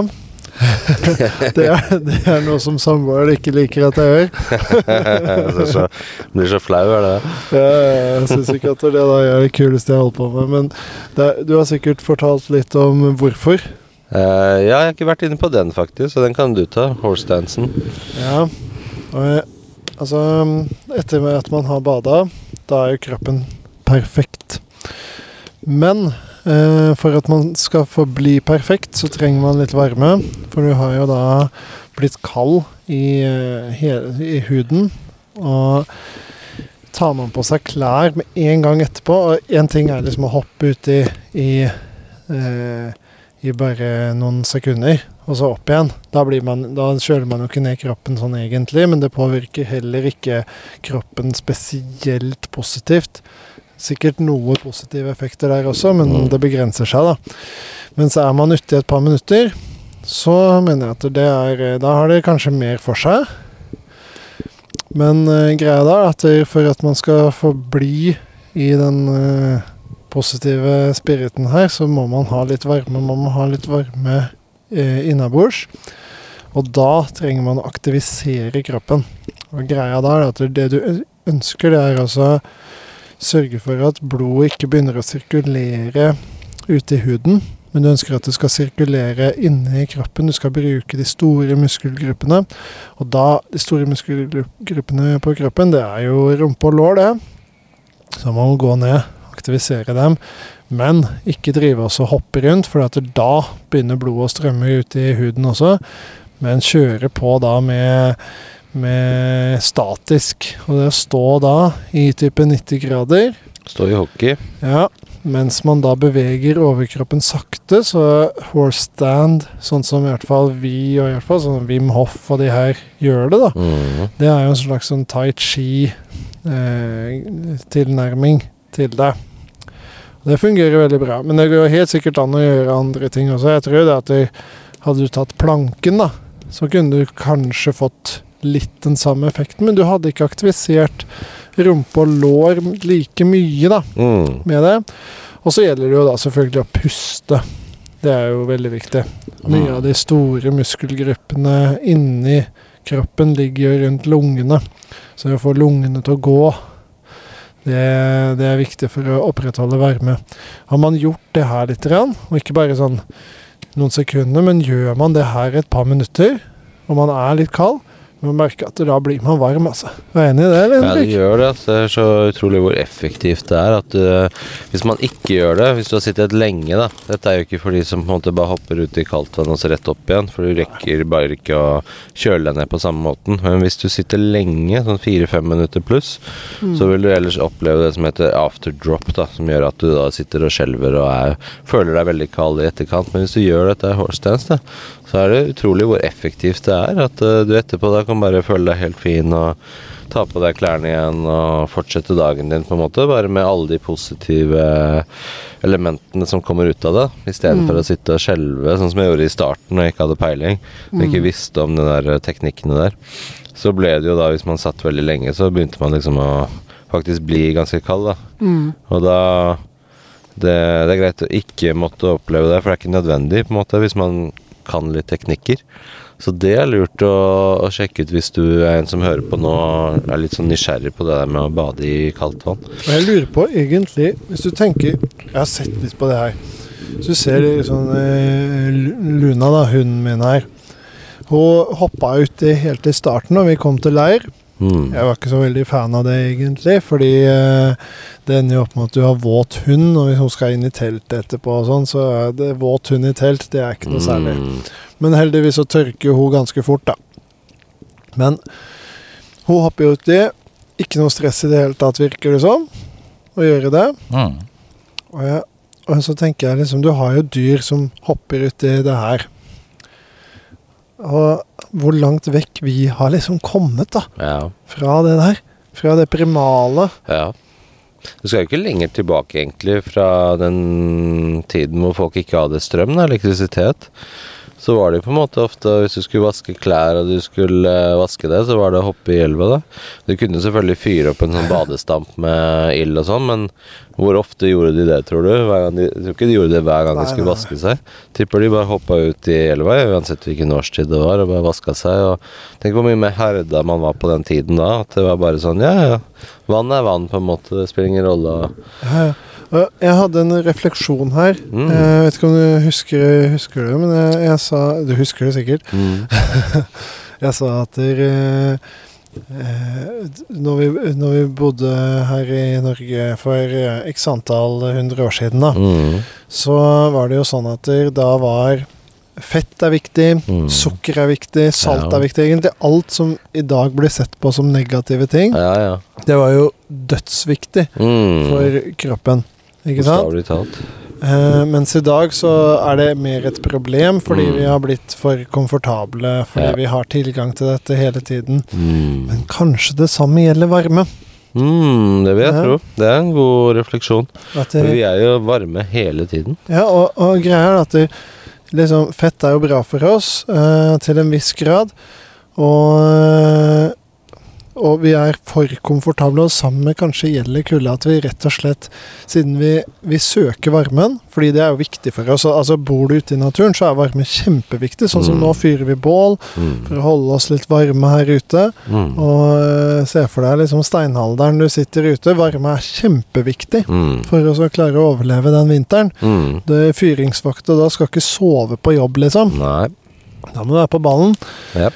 det, er, det, er, noe som samboeren ikke liker at jeg gjør. det så, blir så flau, er det Ja, jeg syns ikke at det da er det kuleste jeg holder på med. Men det, du har sikkert fortalt litt om hvorfor. Uh, ja, jeg har ikke vært inne på den, faktisk, så den kan du ta. Horsedansen. Ja. Jeg, altså Etter at man har bada, da er jo kroppen perfekt. Men for at man skal få bli perfekt, så trenger man litt varme. For du har jo da blitt kald i, uh, i huden. Og tar man på seg klær med en gang etterpå Og én ting er liksom å hoppe uti i, i i bare noen sekunder, og så opp igjen. Da, man, da kjøler man jo ikke ned kroppen sånn egentlig, men det påvirker heller ikke kroppen spesielt positivt. Sikkert noe positive effekter der også, men mm. det begrenser seg, da. Men så er man ute i et par minutter, så mener jeg at det er Da har det kanskje mer for seg. Men uh, greia da er at for at man skal få bli i den uh, positive spiriten her, så må man ha litt varme. Man må ha litt varme uh, innabords. Og da trenger man å aktivisere kroppen. Og greia da er at det du ønsker, det er altså sørge for at blodet ikke begynner å sirkulere ute i huden, men du ønsker at det skal sirkulere inne i kroppen. Du skal bruke de store muskelgruppene. Og da, de store muskelgruppene på kroppen, det er jo rumpe og lår, det. Så man må gå ned aktivisere dem. Men ikke drive oss og hoppe rundt, for da begynner blodet å strømme ut i huden også. Men kjøre på da med, med statisk. Og det å stå da i type 90 grader Stå i hockey. Ja, mens man da beveger overkroppen sakte, så horse stand, sånn som i hvert fall vi og i hvert fall sånn Wim Hoff og de her gjør det, da. Mm. Det er jo en slags sånn tai chi-tilnærming eh, til det. Det fungerer veldig bra. Men det går helt sikkert an å gjøre andre ting også. Jeg tror det at du, hadde du tatt planken, da, så kunne du kanskje fått litt den samme effekten, men du hadde ikke aktivisert rumpe og lår like mye da, mm. med det. Og så gjelder det jo da selvfølgelig å puste. Det er jo veldig viktig. Mye av de store muskelgruppene inni kroppen ligger jo rundt lungene. Så å få lungene til å gå det, det, er viktig for å opprettholde varme. Har man gjort det her litt, og ikke bare sånn noen sekunder, men gjør man det her et par minutter, og man er litt kald, man merker at da blir man varm, altså. Er enig i det? eller? Ja, det gjør det. Altså. Det er så utrolig hvor effektivt det er. At uh, Hvis man ikke gjør det, hvis du har sittet lenge da Dette er jo ikke for de som på en måte bare hopper ut i kaldt vann og så rett opp igjen, for du rekker bare ikke å kjøle deg ned på samme måten. Men hvis du sitter lenge, sånn fire-fem minutter pluss, mm. så vil du ellers oppleve det som heter afterdrop, da, som gjør at du da sitter og skjelver og er, føler deg veldig kald i etterkant. Men hvis du gjør dette horse dance, da, så er det utrolig hvor effektivt det er. At uh, du etterpå da kan bare føle deg helt fin og ta på deg klærne igjen og fortsette dagen din, på en måte. Bare med alle de positive elementene som kommer ut av det. Istedenfor mm. å sitte og skjelve, sånn som jeg gjorde i starten når jeg ikke hadde peiling. Og ikke mm. visste om de der eh, teknikkene der. Så ble det jo da, hvis man satt veldig lenge, så begynte man liksom å faktisk bli ganske kald, da. Mm. Og da det, det, er greit å ikke måtte oppleve det, for det er ikke nødvendig, på en måte, hvis man kan litt teknikker. Så det er lurt å, å, sjekke ut hvis du er en som hører på nå og er litt sånn nysgjerrig på det der med å bade i kaldt vann. Og jeg lurer på egentlig, hvis du tenker Jeg har sett litt på det her. Så du ser liksom eh, Luna, da, hunden min her. Hun hoppa uti helt i starten når vi kom til leir. Mm. Jeg var ikke så veldig fan av det, egentlig, fordi eh, det ender jo opp med at du har våt hund, og hvis hun skal inn i teltet etterpå og sånn, så er det våt hund i telt, det er ikke noe særlig. Mm. Men heldigvis så tørker hun ganske fort, da. Men hun hopper jo uti. Ikke noe stress i det hele tatt, virker det som, å gjøre det. Mm. Og, jeg, og så tenker jeg liksom, du har jo dyr som hopper uti det her. Og hvor langt vekk vi har liksom kommet, da. Ja. Fra det der. Fra det primale. Ja. Du skal jo ikke lenger tilbake, egentlig, fra den tiden hvor folk ikke hadde strøm, da, elektrisitet. Så var det på en måte ofte Hvis du skulle vaske klær og du skulle eh, vaske det, så var det å hoppe i elva, da. Du kunne selvfølgelig fyre opp en sånn badestamp med ild og sånn, men hvor ofte gjorde de det, tror du? De, jeg tror ikke de gjorde det hver gang de skulle vaske seg. Tipper de bare hoppa ut i elva, uansett hvilken årstid det var, og bare vaska seg. Og tenk hvor mye mer herda man var på den tiden da. At det var bare sånn ja, ja. Vann er vann, på en måte. Det spiller ingen rolle. Ja, ja. Og Jeg hadde en refleksjon her. Mm. Jeg vet ikke om du husker, husker det, men jeg, jeg sa Du husker det sikkert. Mm. Jeg sa at der, eh, eh, når, vi, når vi bodde her i Norge for eh, x antall hundre år siden, da, Mm. så var det jo sånn at der, da var Fett er viktig, Mm. sukker er viktig, salt Ja. er viktig. Egentlig alt som i dag blir sett på som negative ting, Ja, ja. det var jo dødsviktig Mm. for kroppen. Ikke sant? Talt. Eh, mens i dag så er det mer et problem fordi Mm. vi har blitt for komfortable, fordi Ja. vi har tilgang til dette hele tiden. Mm. Men kanskje det samme gjelder varme. Mm, det vil jeg Ja. tro. Det er en god refleksjon. At For vi er jo varme hele tiden. ja, og, og greia er at det, liksom, fett er jo bra for oss eh, til en viss grad. Og, og vi er for komfortable, og sammen med kanskje gjelder kulde at vi rett og slett, siden vi, vi søker varmen, fordi det er jo viktig for oss altså Bor du ute i naturen, så er varme kjempeviktig. Sånn som Mm. nå fyrer vi bål Mm. for å holde oss litt varme her ute. Mm. Og eh, se for deg liksom steinalderen du sitter ute. Varme er kjempeviktig Mm. for oss å klare å overleve den vinteren. Mm. Det er Fyringsvakt, og da skal ikke sove på jobb, liksom. Nei. Da må du være på ballen. Jep.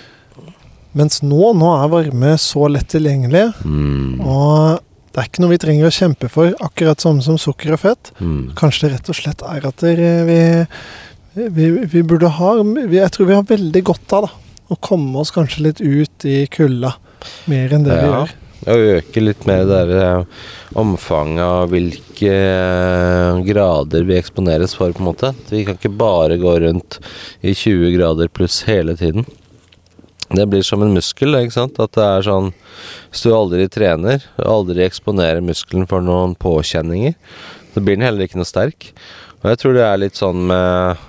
Mens nå, nå er varme så lett tilgjengelig, Mm. og det er ikke noe vi trenger å kjempe for, akkurat samme som sukker og fett. Mm. Kanskje det rett og slett er at vi, vi, vi burde ha vi, Jeg tror vi har veldig godt av da, å komme oss kanskje litt ut i kulda. Mer enn det vi Ja. gjør. Og øke litt mer det der eh, omfanget av hvilke eh, grader vi eksponeres for, på en måte. Vi kan ikke bare gå rundt i 20 grader pluss hele tiden. Det blir som en muskel, ikke sant. At det er sånn Hvis du aldri trener, aldri eksponerer muskelen for noen påkjenninger, så blir den heller ikke noe sterk. Og jeg tror det er litt sånn med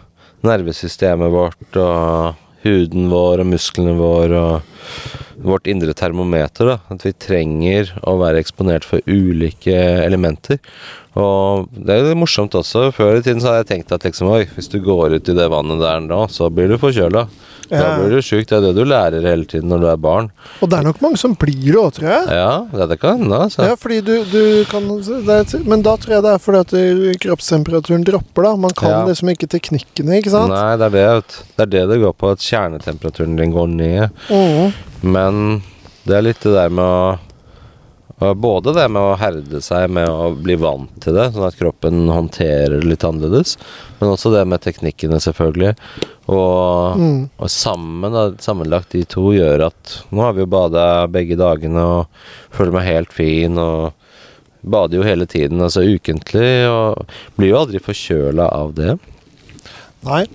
nervesystemet vårt og huden vår og musklene våre og vårt indre termometer. da, At vi trenger å være eksponert for ulike elementer. Og det er jo litt morsomt også. Før i tiden så hadde jeg tenkt at liksom, oi, hvis du går ut i det vannet der nå, så blir du forkjøla. Da blir du sjuk. Det er det du lærer hele tiden når du er barn. Og det er nok mange som blir det òg, tror jeg. Ja, ja, det kan hende, altså. Ja, fordi du, du kan er, Men da tror jeg det er fordi at kroppstemperaturen dropper, da. Man kan Ja. liksom ikke teknikkene, ikke sant? Nei, det er det, det er det det går på, at kjernetemperaturen din går ned. Mm. Men det er litt det der med å Både det med å herde seg med å bli vant til det, sånn at kroppen håndterer det litt annerledes. Men også det med teknikkene, selvfølgelig. Og, Mm. og sammen, sammenlagt de to gjør at Nå har vi jo bada begge dagene og føler meg helt fin og bader jo hele tiden, altså ukentlig, og blir jo aldri forkjøla av det. Nei.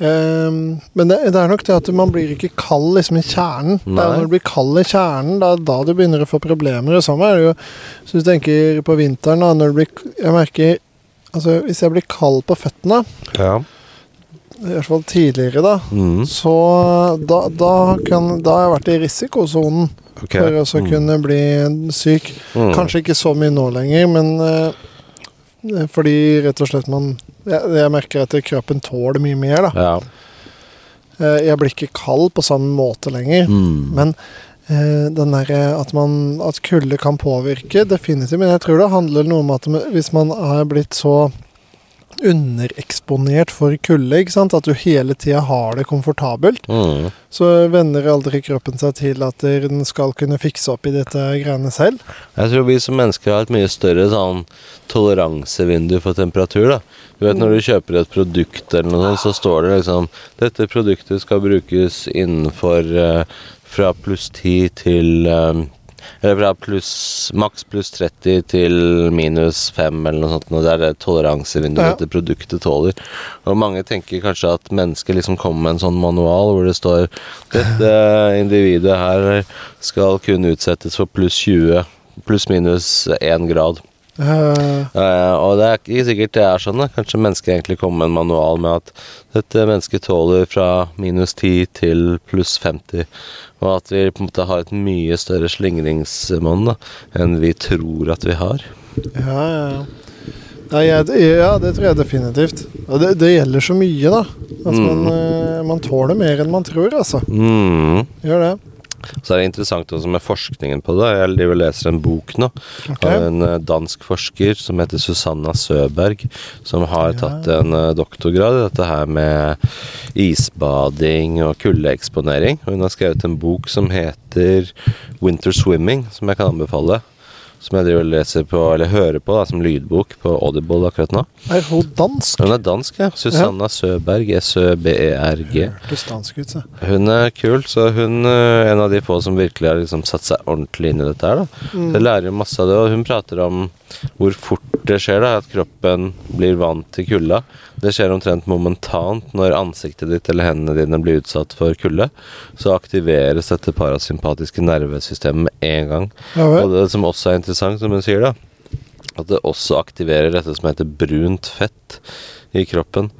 Ehm, men det, det er nok det at man blir ikke kald liksom i kjernen. Det er når du blir kald i kjernen, da, da du begynner å få problemer. Og samme er det jo Så du tenker på vinteren, da, når du blir Jeg merker Altså, hvis jeg blir kald på føttene, Ja. i hvert fall tidligere, da, Mm. så da, da, kan, da har jeg vært i risikosonen okay. for å Mm. kunne bli syk. Mm. Kanskje ikke så mye nå lenger, men uh, fordi rett og slett man jeg, jeg merker at kroppen tåler mye mer, da. Ja. Eh, jeg blir ikke kald på samme måte lenger. Mm. Men eh, den der, at, man, at kulde kan påvirke, definitivt. Men jeg tror det handler noe om at hvis man har blitt så undereksponert for kulde, ikke sant? At du hele tida har det komfortabelt. Mm. Så venner aldri kroppen seg til at den skal kunne fikse opp i dette greiene selv. Jeg tror vi som mennesker har et mye større sånn toleransevindu for temperatur. da. Du vet Når du kjøper et produkt, eller noe sånt, så står det liksom Dette produktet skal brukes innenfor uh, fra pluss 10 til eh, Eller pluss, maks pluss 30 til minus 5, eller noe sånt. Og det er det toleransevinduet Ja. dette produktet tåler. Og mange tenker kanskje at mennesker liksom kommer med en sånn manual hvor det står Dette individet her skal kun utsettes for pluss 20, pluss minus 1 grad. Eh, uh, og det er ikke sikkert det er sånn. da. Kanskje mennesket egentlig kommer med en manual med at dette mennesket tåler fra minus 10 til pluss 50. Og at vi på en måte har et mye større slingringsmonn enn vi tror at vi har. ja, ja, ja. Nei, jeg, ja, det tror jeg definitivt. Og det, det gjelder så mye, da. At Mm. man, eh, man tåler mer enn man tror, altså. Mm. Gjør det. Så er det interessant også med forskningen på det. Jeg driver leser en bok nå okay. av en eh, dansk forsker som heter Susanna Søberg, som har tatt en eh, doktorgrad i dette her med isbading og kuldeeksponering. Og hun har skrevet en bok som heter Winter Swimming, som jeg kan anbefale. Som jeg driver og leser på, eller hører på da, som lydbok på Audible akkurat nå. Er hun dansk? Hun er dansk, ja. Susanna Søberg. S-Ø-B-E-R-G. Hørtes dansk ut, se. Hun er kul, så hun er en av de få som virkelig har liksom satt seg ordentlig inn i dette her. da. Mm. Jeg lærer jo masse av det, og hun prater om hvor fort det skjer, da, at kroppen blir vant til kulda. Det skjer omtrent momentant når ansiktet ditt eller hendene dine blir utsatt for kulde. Så aktiveres dette parasympatiske nervesystemet med en gang. Ja Og det som også er interessant, som hun sier, da, at det også aktiverer dette som heter brunt fett i kroppen.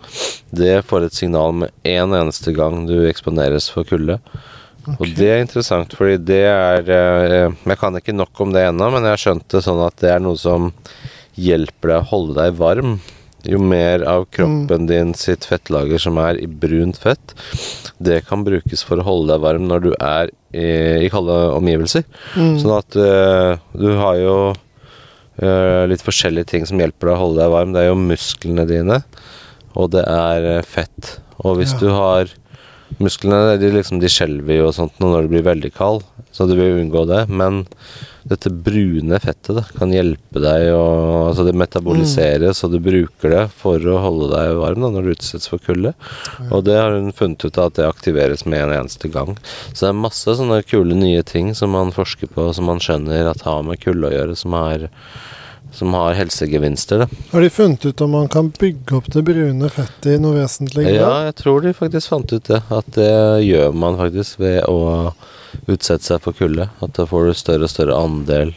Det får et signal med en eneste gang du eksponeres for kulde. Og det er interessant, fordi det er eh, Jeg kan ikke nok om det ennå, men jeg har skjønt det sånn at det er noe som hjelper deg å holde deg varm. Jo mer av kroppen din sitt fettlager som er i brunt fett, det kan brukes for å holde deg varm når du er i, i kalde omgivelser. Mm. Sånn at uh, du har jo uh, litt forskjellige ting som hjelper deg å holde deg varm. Det er jo musklene dine, og det er fett. Og hvis Ja. du har Musklene de, liksom, de skjelver jo og sånt når det blir veldig kald, så du vil unngå det. Men dette brune fettet da, kan hjelpe deg å Altså det metaboliseres, og du bruker det for å holde deg varm da, når du utsettes for kulde. Og det har hun funnet ut av at det aktiveres med en eneste gang. Så det er masse sånne kule nye ting som man forsker på, som man skjønner at har med kulde å gjøre, som, er, som har helsegevinster. Da. Har de funnet ut om man kan bygge opp det brune fettet i noe vesentlig Ja, jeg tror de faktisk fant ut det. At det gjør man faktisk ved å utsette seg for kulde. At da får du større og større andel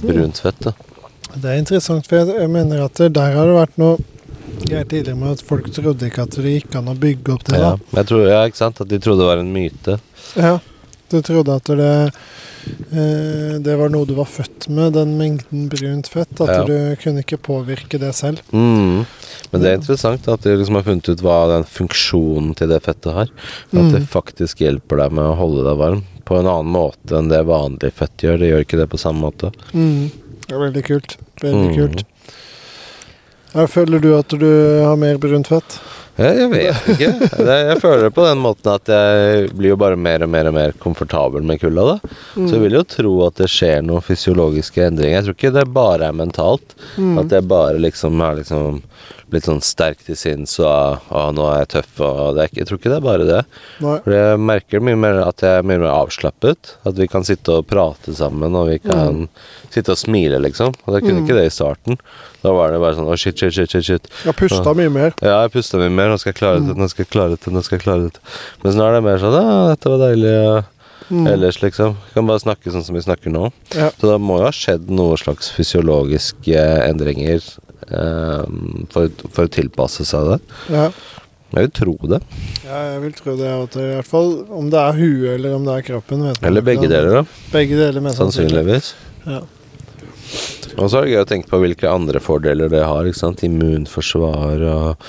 brunt fett. Da. Det er interessant, for jeg, mener at der har det vært noe greier tidligere med at folk trodde ikke at det gikk an å bygge opp det. Ja, da. jeg tror, ja, ikke sant? At de trodde det var en myte. Ja, du trodde at det eh, Det var noe du var født med, den mengden brunt fett. At Ja. du kunne ikke påvirke det selv. Mm. Men det er interessant at de liksom har funnet ut hva den funksjonen til det fettet har. At det Mm. faktisk hjelper deg med å holde deg varm på en annen måte enn det vanlig fett gjør. Det gjør ikke det på samme måte. Mm. Det er veldig kult. Veldig Mm. kult. Føler du at du har mer brunt fett? Jeg, vet ikke. Jeg føler det på den måten at jeg blir jo bare mer og mer og mer komfortabel med kulda. da. Så jeg vil jo tro at det skjer noen fysiologiske endringer. Jeg tror ikke det bare er mentalt. Mm. At jeg bare liksom er liksom blitt sånn sterk til sinns og å, nå er jeg tøff og det er Jeg tror ikke det er bare det. Nei. For jeg merker mye mer at jeg er mye mer avslappet. At vi kan sitte og prate sammen, og vi kan sitte og smile, liksom. Og jeg kunne Mm. ikke det i starten. Da var det bare sånn å, shit, shit, shit, shit, shit. Jeg pusta mye mer. Ja, jeg pusta mye mer. Nå skal jeg klare det, nå skal jeg klare det, nå skal jeg klare det. Men nå er det mer sånn Ja, dette var deilig. Mm. Ellers, liksom. Vi kan bare snakke sånn som vi snakker nå. Ja. Så det må jo ha skjedd noen slags fysiologiske endringer for, for å tilpasse seg det. Ja. Jeg vil tro det. ja, jeg vil tro det. At det I hvert fall om det er huet eller om det er kroppen. Vet Eller begge deler, da. Begge deler, mest sannsynligvis. Sannsynligvis. Ja. Og så er det gøy å tenke på hvilke andre fordeler det har. ikke sant? Immunforsvar og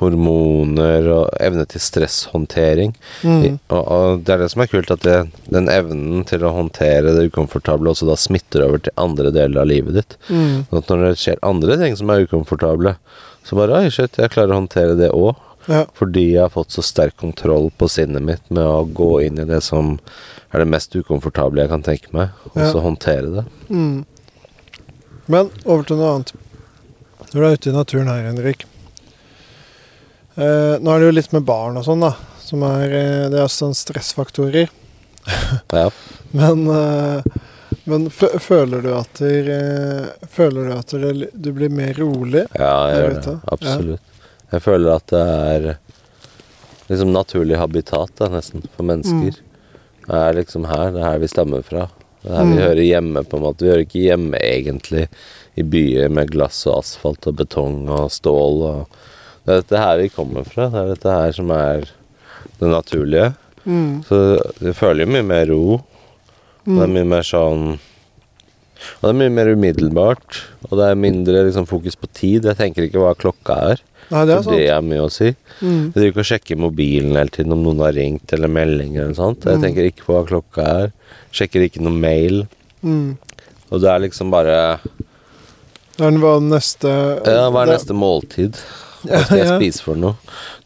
hormoner og evne til stresshåndtering. Mm. Og, og det er det som er kult, at det, den evnen til å håndtere det ukomfortable også da smitter over til andre deler av livet ditt. Mm. Sånn at når det skjer andre ting som er ukomfortable, Så bare oi, shit, jeg klarer å håndtere det òg. Ja. Fordi jeg har fått så sterk kontroll på sinnet mitt med å gå inn i det som er det mest ukomfortable jeg kan tenke meg, og Ja. så håndtere det. Mm. Men over til noe annet. Når du er ute i naturen her, Henrik eh, Nå er det jo litt med barn og sånn, da. Som er, eh, det er sånn stressfaktorer. Ja. Men, eh, men fø- føler du at der, eh, Føler du at der, du blir mer rolig? Ja, jeg gjør det. Absolutt. Absolutt. Jeg føler at det er liksom naturlig habitat, da, nesten, for mennesker. Det er liksom her. Det er her vi stammer fra. Det er her vi Mm. hører hjemme, på en måte. Vi hører ikke hjemme egentlig i byer med glass og asfalt og betong og stål og Det er dette her vi kommer fra. Det er dette her som er det naturlige. Mm. Så jeg føler jo mye mer ro. Mm. det er Mm. mye mer sånn Og det er mye mer umiddelbart. Og det er mindre liksom, fokus på tid. Jeg tenker ikke hva klokka er. Nei, det er For det er mye å si. Mm. Jeg driver ikke og sjekker mobilen hele tiden om noen har ringt eller meldinger eller sånt. Jeg Mm. tenker ikke på hva klokka er. Sjekker ikke noe mail. Mm. Og det er liksom bare Det er hva neste Ja, hva er neste måltid? Hva skal jeg spise for noe?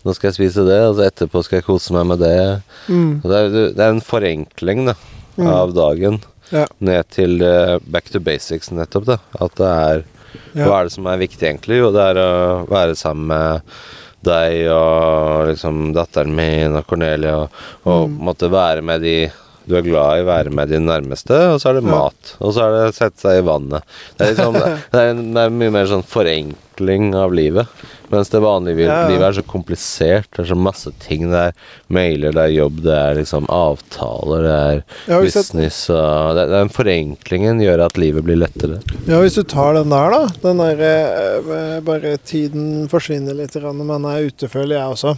Nå skal jeg spise det, og så etterpå skal jeg kose meg med det. Mm. Det, er, det er en forenkling da, Mm. av dagen Ja. ned til eh, back to basics, nettopp. da At det er Ja. Hva er det som er viktig, egentlig? Jo, det er å være sammen med deg og liksom datteren min og Cornelia, og, og Mm. måtte være med de du er glad i, å være med de nærmeste, og så er det mat. Og så er det sette seg i vannet. Det er, liksom, det er, det er mye mer sånn forenkling av livet. Mens det vanlige Ja, ja. livet er så komplisert. Det er så masse ting. Det er mailer, det er jobb, det er liksom avtaler, det er Ja, business og det, Den forenklingen gjør at livet blir lettere. ja, hvis du tar den der, da. Den der eh, bare tiden forsvinner litt, men når man er ute, føler jeg også.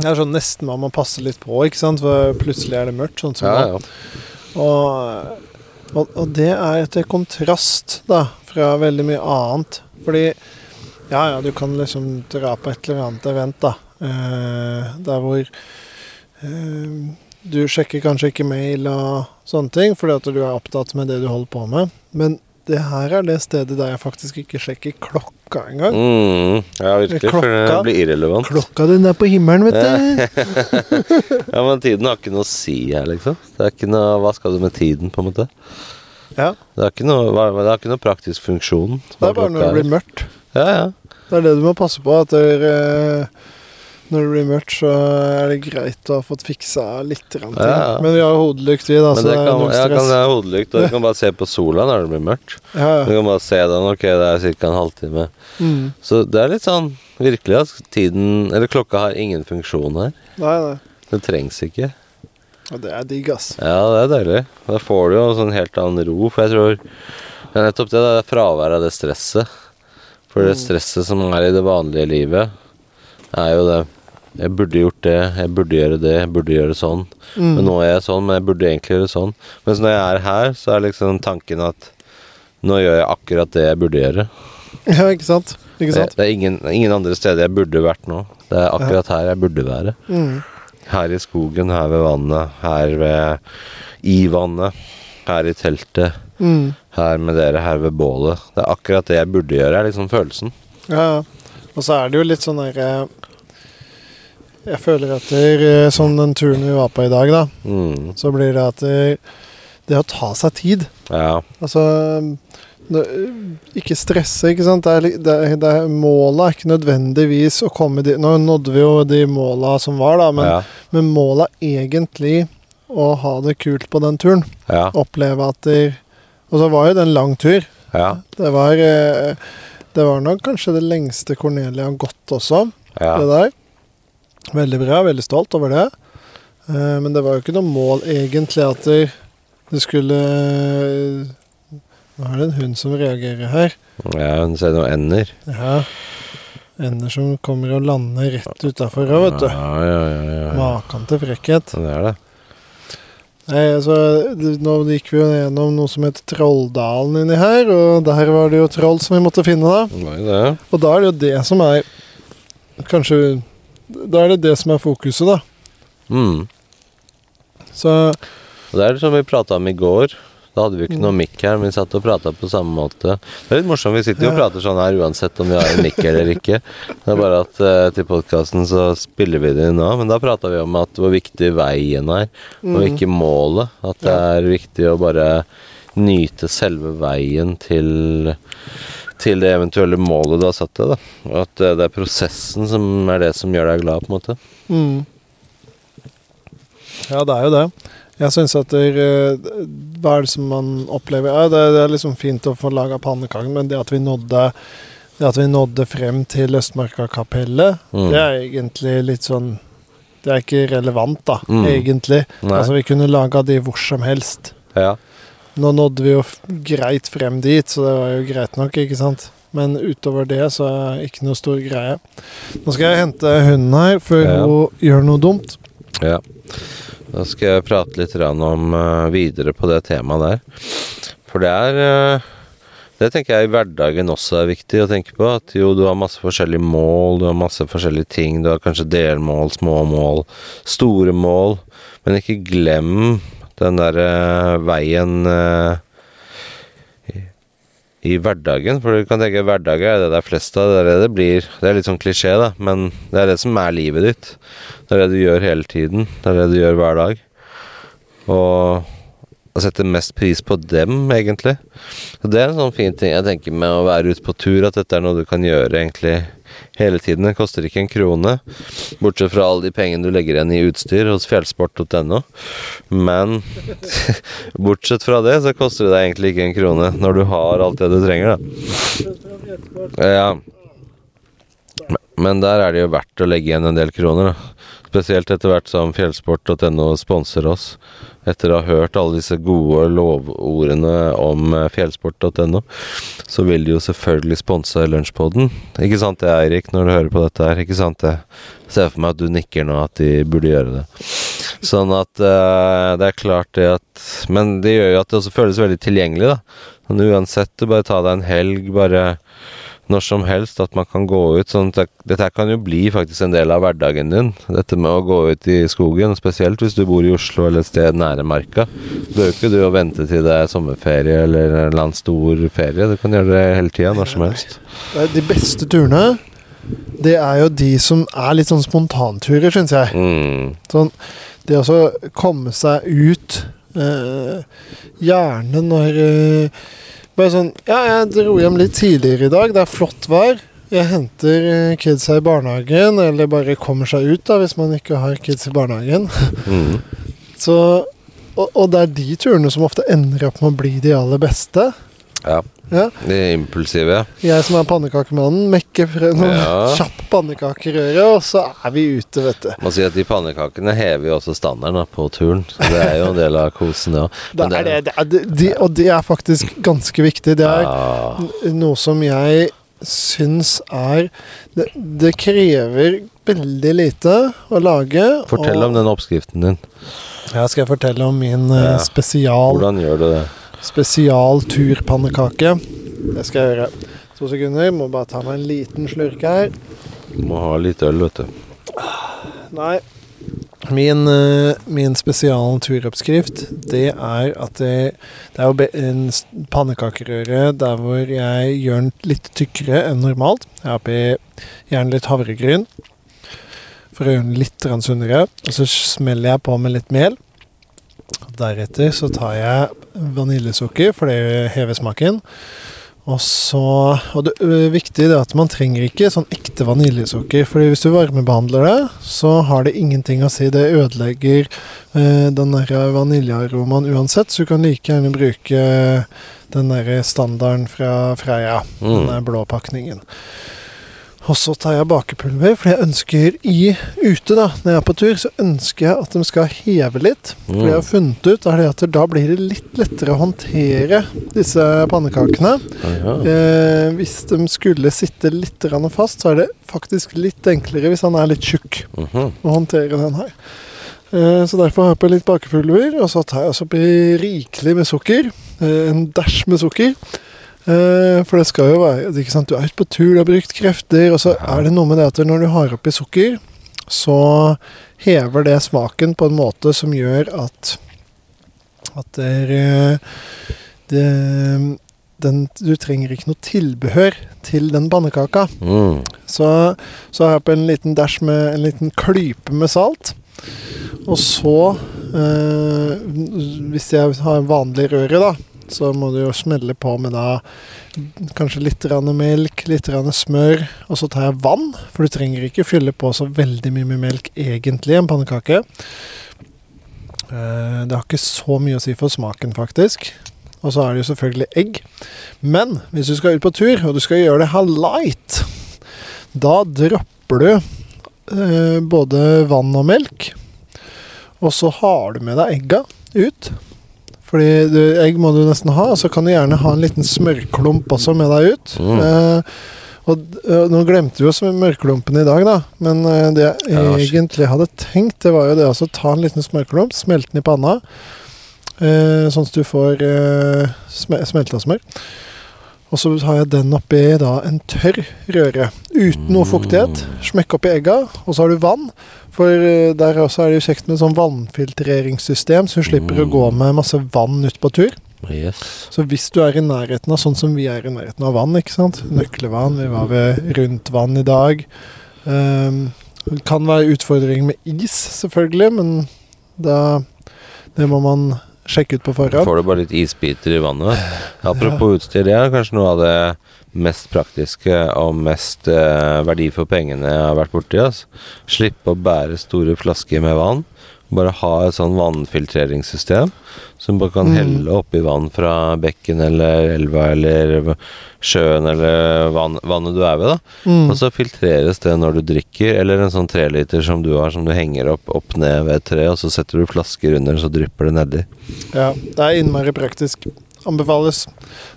Det er sånn nesten man må passe litt på, ikke sant? for plutselig er det mørkt. sånn som Ja, ja. Og, og, og det er etter kontrast da, fra veldig mye annet. Fordi ja, ja, du kan liksom dra på et eller annet event, da. Eh, der hvor eh, du sjekker kanskje ikke mail og sånne ting, fordi at du er opptatt med det du holder på med. Men det her er det stedet der jeg faktisk ikke sjekker klokka engang. Mm, ja, virkelig. For det Klokka. blir irrelevant. Klokka den er på himmelen, vet du. Ja, Men tiden har ikke noe å si her, liksom. Det er ikke noe, Hva skal du med tiden, på en måte? Ja, Det har ikke noe, det har ikke noe praktisk funksjon. det er bare når det blir mørkt. Ja, ja. Det er det du må passe på. At dere... er, eh, når det blir mørkt, så er det greit å ha fått fiksa litt. ting. Ja. Men vi har hodelykt, vi, da, så det det er kan, stress. ja, kan ha hodelykt, og du kan bare se på sola når det blir mørkt. Ja, Du kan bare se den, ok, det er ca. en halvtime. Mm. Så det er litt sånn virkelig at tiden Eller klokka har ingen funksjon her. Nei, nei. Det trengs ikke. Og det er digg, ass. Ja, det er deilig. Da får du jo en sånn helt annen ro, for jeg tror det er nettopp det, det er fraværet av det stresset. For det Mm. stresset som er i det vanlige livet, er jo det Jeg burde gjort det, jeg burde gjøre det, jeg burde gjøre sånn. Mm. Men nå er jeg sånn, men jeg burde egentlig gjøre sånn. Mens når jeg er her, så er liksom tanken at nå gjør jeg akkurat det jeg burde gjøre. Ja, ikke sant? Ikke Det, sant? det er ingen, ingen andre steder jeg burde vært nå. Det er akkurat her jeg burde være. Mm. Her i skogen, her ved vannet, her ved i vannet, her i teltet, Mm. her med dere, her ved bålet. Det er akkurat det jeg burde gjøre, er liksom følelsen. Ja, ja. Og så er det jo litt sånn der eh, Jeg føler at det eh, som den turen vi var på i dag, da, Mm. så blir det at det, det å ta seg tid Ja. Altså det, Ikke stresse, ikke sant. Det er, det, det er, målet er ikke nødvendigvis å komme dit Nå nådde vi jo de måla som var, da, men, ja. men målet er egentlig å ha det kult på den turen. Ja. Oppleve at det Og så var jo det en lang tur. Ja. Det var eh, Det var nok kanskje det lengste Cornelia har gått også, ja. det der. Veldig bra, veldig stolt over det. Eh, men det var jo ikke noe mål egentlig at det, skulle Nå er det en hund som reagerer her. ja hun ser noen ender. Ja. Ender som kommer og lander rett utafor òg, vet du. Ja, ja, ja, ja, ja. Maken til frekkhet. Det er det. Nei, altså, nå gikk vi jo gjennom noe som het Trolldalen inni her, og der var det jo troll som vi måtte finne, da. Nei, det. Og da er det jo det som er Kanskje Da er det det som er fokuset, da. Mm. Så Og det er som vi prata om i går. Da hadde vi ikke noe mikk her, men vi satt og prata på samme måte. Det er litt morsomt, vi sitter jo og prater sånn her uansett om vi har en mikk eller ikke. Det er bare at eh, til podkasten så spiller vi det inn nå, men da prata vi om at hvor viktig veien er, og ikke målet. At det er viktig å bare nyte selve veien til til det eventuelle målet du har satt deg. da. At eh, det er prosessen som er det som gjør deg glad, på en måte. Mm. Ja, det er jo det. Jeg syns at det, er, Hva er det som man opplever? Ja, det, det er liksom fint å få laga pannekaker, men det at vi nådde det at vi nådde frem til Østmarka Kapelle Mm. det er egentlig litt sånn Det er ikke relevant, da, Mm. egentlig. Nei. Altså, vi kunne laga de hvor som helst. Ja. Nå nådde vi jo greit frem dit, så det var jo greit nok, ikke sant? Men utover det så er det ikke noe stor greie. Nå skal jeg hente hunden her før Ja. hun gjør noe dumt. Ja. Da skal jeg prate litt om uh, videre på det temaet der. For det er uh, Det tenker jeg i hverdagen også er viktig å tenke på. At jo, du har masse forskjellige mål, du har masse forskjellige ting. Du har kanskje delmål, små mål, store mål. Men ikke glem den derre veien eh, i, i hverdagen. For du kan tenke hverdagen er det det er flest av. Det er det det blir. Det er litt sånn klisjé, da, men det er det som er livet ditt. Det er det du gjør hele tiden. Det er det du gjør hver dag. Og å sette mest pris på dem, egentlig. Så Det er en sånn fin ting jeg tenker med å være ute på tur, at dette er noe du kan gjøre egentlig hele tiden. Det koster ikke en krone, bortsett fra alle de pengene du legger igjen i utstyr hos fjellsport.no. Men bortsett fra det, så koster det deg egentlig ikke en krone når du har alt det du trenger, da. Ja. Men der er det jo verdt å legge igjen en del kroner, da. Spesielt etter hvert som fjellsport.no sponser oss. Etter å ha hørt alle disse gode lovordene om eh, fjellsport.no, så vil de jo selvfølgelig sponse Lunsjpodden. Ikke sant det, Eirik, når du hører på dette her? Ikke sant det? Ser for meg at du nikker nå at de burde gjøre det. Sånn at uh, det er klart det at Men det gjør jo at det også føles veldig tilgjengelig, da. Men uansett, du bare ta deg en helg, bare når som helst, at man kan gå ut sånn at Dette kan jo bli faktisk en del av hverdagen din. Dette med å gå ut i skogen, spesielt hvis du bor i Oslo eller et sted nære marka. Bør ikke du å vente til det er sommerferie eller en eller annen stor ferie. Du kan gjøre det hele tida, når som helst. De beste turene, det er jo de som er litt sånn spontanturer, syns jeg. Mm. Sånn, det å komme seg ut eh, Gjerne når eh, Bare sånn Ja, jeg dro hjem litt tidligere i dag. Det er flott vær. Jeg henter eh, kidsa i barnehagen, eller bare kommer seg ut, da, hvis man ikke har kids i barnehagen. Mm. Så, og, og det er de turene som ofte ender opp med å bli de aller beste. Ja. Ja. De impulsive. Jeg som er pannekakemannen, mekker frem noen Ja. kjapp pannekakerøre, og så er vi ute, vet du. Må si at de pannekakene hever jo også standarden da, på turen. Så det er jo en del av kosen, det òg. Det det, det de, de, og det er faktisk ganske viktig. Det er Ja. noe som jeg syns er det, det krever veldig lite å lage. Fortell om den oppskriften din. Ja, skal jeg fortelle om min eh, Ja. spesial, Hvordan gjør du det? Spesial turpannekake. Det skal jeg gjøre. To sekunder. Må bare ta meg en liten slurk her. Du må ha litt øl, vet du. Nei. Min, eh, min spesial turoppskrift, det er at det, det er jo en pannekakerøre der hvor jeg gjør den litt tykkere enn normalt. Jeg har oppi gjerne litt havregryn for å gjøre den litt sunnere. Og så smeller jeg på med litt mel. Deretter så tar jeg vaniljesukker, for det hever smaken. Og så Og det er viktig det at man trenger ikke sånn ekte vaniljesukker. Fordi hvis du varmebehandler det, så har det ingenting å si. Det ødelegger eh, den der vaniljearomaen uansett. Så du kan like gjerne bruke den der standarden fra Freia. Den Mm. der blå pakningen. Og så tar jeg bakepulver, for jeg ønsker i ute, da, når jeg er på tur, så ønsker jeg at de skal heve litt. For jeg har Mm. funnet ut, er det at da blir det litt lettere å håndtere disse pannekakene. Ja. Eh, hvis de skulle sitte litt fast, så er det faktisk litt enklere hvis han er litt tjukk Mhm. å håndtere den her. Eh, så derfor har jeg på litt bakepulver, og så tar jeg også oppi rikelig med sukker. Eh, en dæsj med sukker. Eh, for det skal jo være ikke sant? Du er ute på tur, du har brukt krefter, og så Ja. er det noe med det at når du har oppi sukker, så hever det smaken på en måte som gjør at At det er eh, det, den, Du trenger ikke noe tilbehør til den pannekaka. Mm. Så, så har jeg på en liten dash med en liten klype med salt. Og så, eh, hvis jeg har vanlig røre, da, så må du jo smelle på med da kanskje litt grann melk, litt grann smør, og så tar jeg vann. For du trenger ikke fylle på så veldig mye med melk egentlig en pannekake. Eh, det har ikke så mye å si for smaken, faktisk. Og så er det jo selvfølgelig egg. Men hvis du skal ut på tur, og du skal gjøre det her light, da dropper du eh, både vann og melk. Og så har du med deg egga ut. Fordi du, egg må du nesten ha, og så kan du gjerne ha en liten smørklump også med deg ut. Mm. Eh, og eh, nå glemte vi jo smørklumpen i dag, da. Men eh, det jeg Ja, egentlig hadde tenkt, det var jo det å ta en liten smørklump, smelte den i panna. Eh, sånn at du får eh, sme smelta smør. Og så har jeg den oppi da en tørr røre uten noe fuktighet. Smekk oppi egga, og så har du vann. For eh, der også er det jo kjekt med sånn vannfiltreringssystem, så du slipper å gå med masse vann ut på tur. Yes. Så hvis du er i nærheten av sånn som vi er i nærheten av vann, ikke sant. Nøkkelvann, vi var ved rundt vann i dag. Um, det kan være utfordringer med is, selvfølgelig, men da Det må man sjekke ut på forhånd. Får du bare litt isbiter i vannet. Apropos utstyr, det er kanskje noe av det mest praktiske og mest eh, verdi for pengene jeg har vært borti. Altså. Slippe å bære store flasker med vann. Bare ha et sånn vannfiltreringssystem som bare kan Mm. helle oppi vann fra bekken eller elva eller sjøen eller vann, vannet du er ved. da Mm. Og så filtreres det når du drikker, eller en sånn treliter som du har, som du henger opp opp ned ved et tre, og så setter du flasker under, så drypper det nedi. Ja, det er innmari praktisk. Anbefales.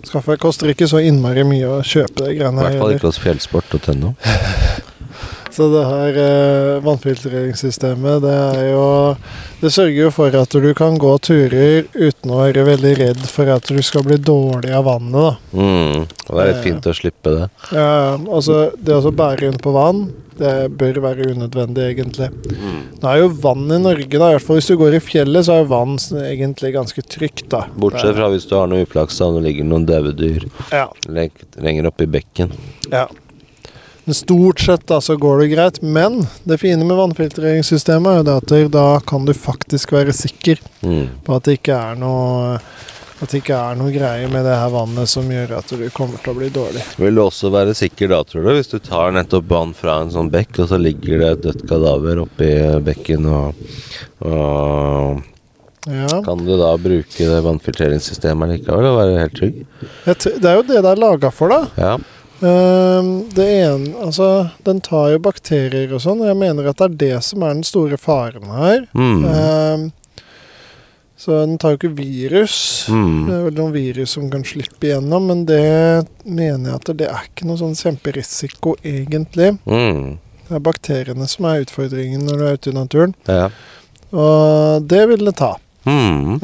Skaffe koster ikke så innmari mye å kjøpe de I hvert fall ikke hos fjellsport.no. Så det her eh, vannfiltreringssystemet, det er jo Det sørger jo for at du kan gå turer uten å være veldig redd for at du skal bli dårlig av vannet, da. Mm, og det er litt Eh. fint å slippe det. Ja, altså Det å bære rundt på vann, det bør være unødvendig, egentlig. Nå er jo vann i Norge, da, i hvert fall hvis du går i fjellet, så er vann egentlig ganske trygt, da. Bortsett fra hvis du har noe uflaks da, og det ligger noen døde dyr Ja. lenger i bekken. Ja. Men stort sett da så går det greit. Men det fine med vannfiltreringssystemet er at da kan du faktisk være sikker Mm. på at det ikke er noe at det ikke er noe greier med det her vannet som gjør at du kommer til å bli dårlig. Vil du også være sikker da, tror du, hvis du tar nettopp vann fra en sånn bekk, og så ligger det et dødt kadaver oppi bekken, og, og Ja. Kan du da bruke det vannfiltreringssystemet likevel og være helt trygg? Det er jo det det er laga for, da. Ja. Ehm, det ene Altså, den tar jo bakterier og sånn, og jeg mener at det er det som er den store faren her. Mm. Ehm, så den tar jo ikke virus. Det Mm. er vel noen virus som kan slippe igjennom, men det mener jeg at det er ikke noe sånn kjemperisiko, egentlig. Mm. Det er bakteriene som er utfordringen når du er ute i naturen, Ja. og det vil det ta. Mm.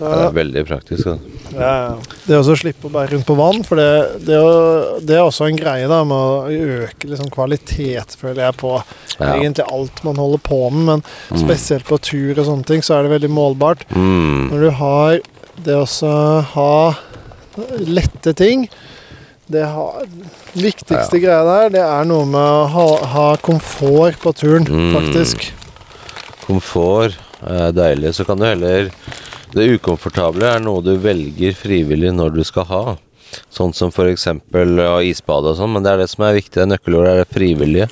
Ja, det er veldig praktisk. Da. ja, det å slippe å bære rundt på vann, for det, det, å, det er også en greie da, med å øke liksom kvalitet, føler jeg, på Ja. egentlig alt man holder på med, men Mm. spesielt på tur og sånne ting, så er det veldig målbart. Mm. Når du har det å ha lette ting Det har, viktigste greia der, det er noe med å ha, ha komfort på turen, Mm. faktisk. Komfort er deilig. Så kan du heller Det ukomfortable er noe du velger frivillig når du skal ha. Sånn som f.eks. isbade og sånn, men det er det som er viktig. Nøkkelordet er det frivillige.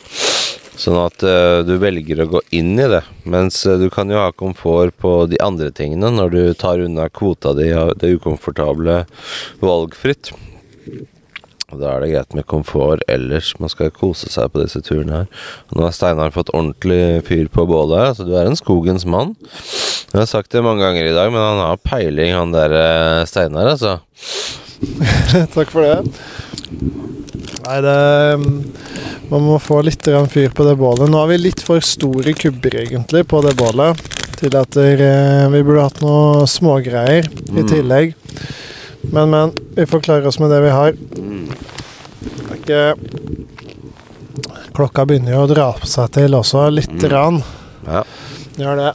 Sånn at uh, du velger å gå inn i det. Mens uh, du kan jo ha komfort på de andre tingene når du tar unna kvota di av det ukomfortable valgfritt. Og Da er det greit med komfort ellers. Man skal kose seg på disse turene her. Og nå har Steinar fått ordentlig fyr på bålet. Altså, du er en skogens mann. Jeg har sagt det mange ganger i dag, men han har peiling, han der eh, Steinar, altså. Takk for det. Nei, det Man må få litt fyr på det bålet. Nå har vi litt for store kubber, egentlig, på det bålet. Til at eh, vi burde hatt noe smågreier i Mm. tillegg. Men, men. Vi får klare oss med det vi har. Det er ikke Klokka begynner jo å dra på seg til også, lite Mm. grann. Ja. Gjør det.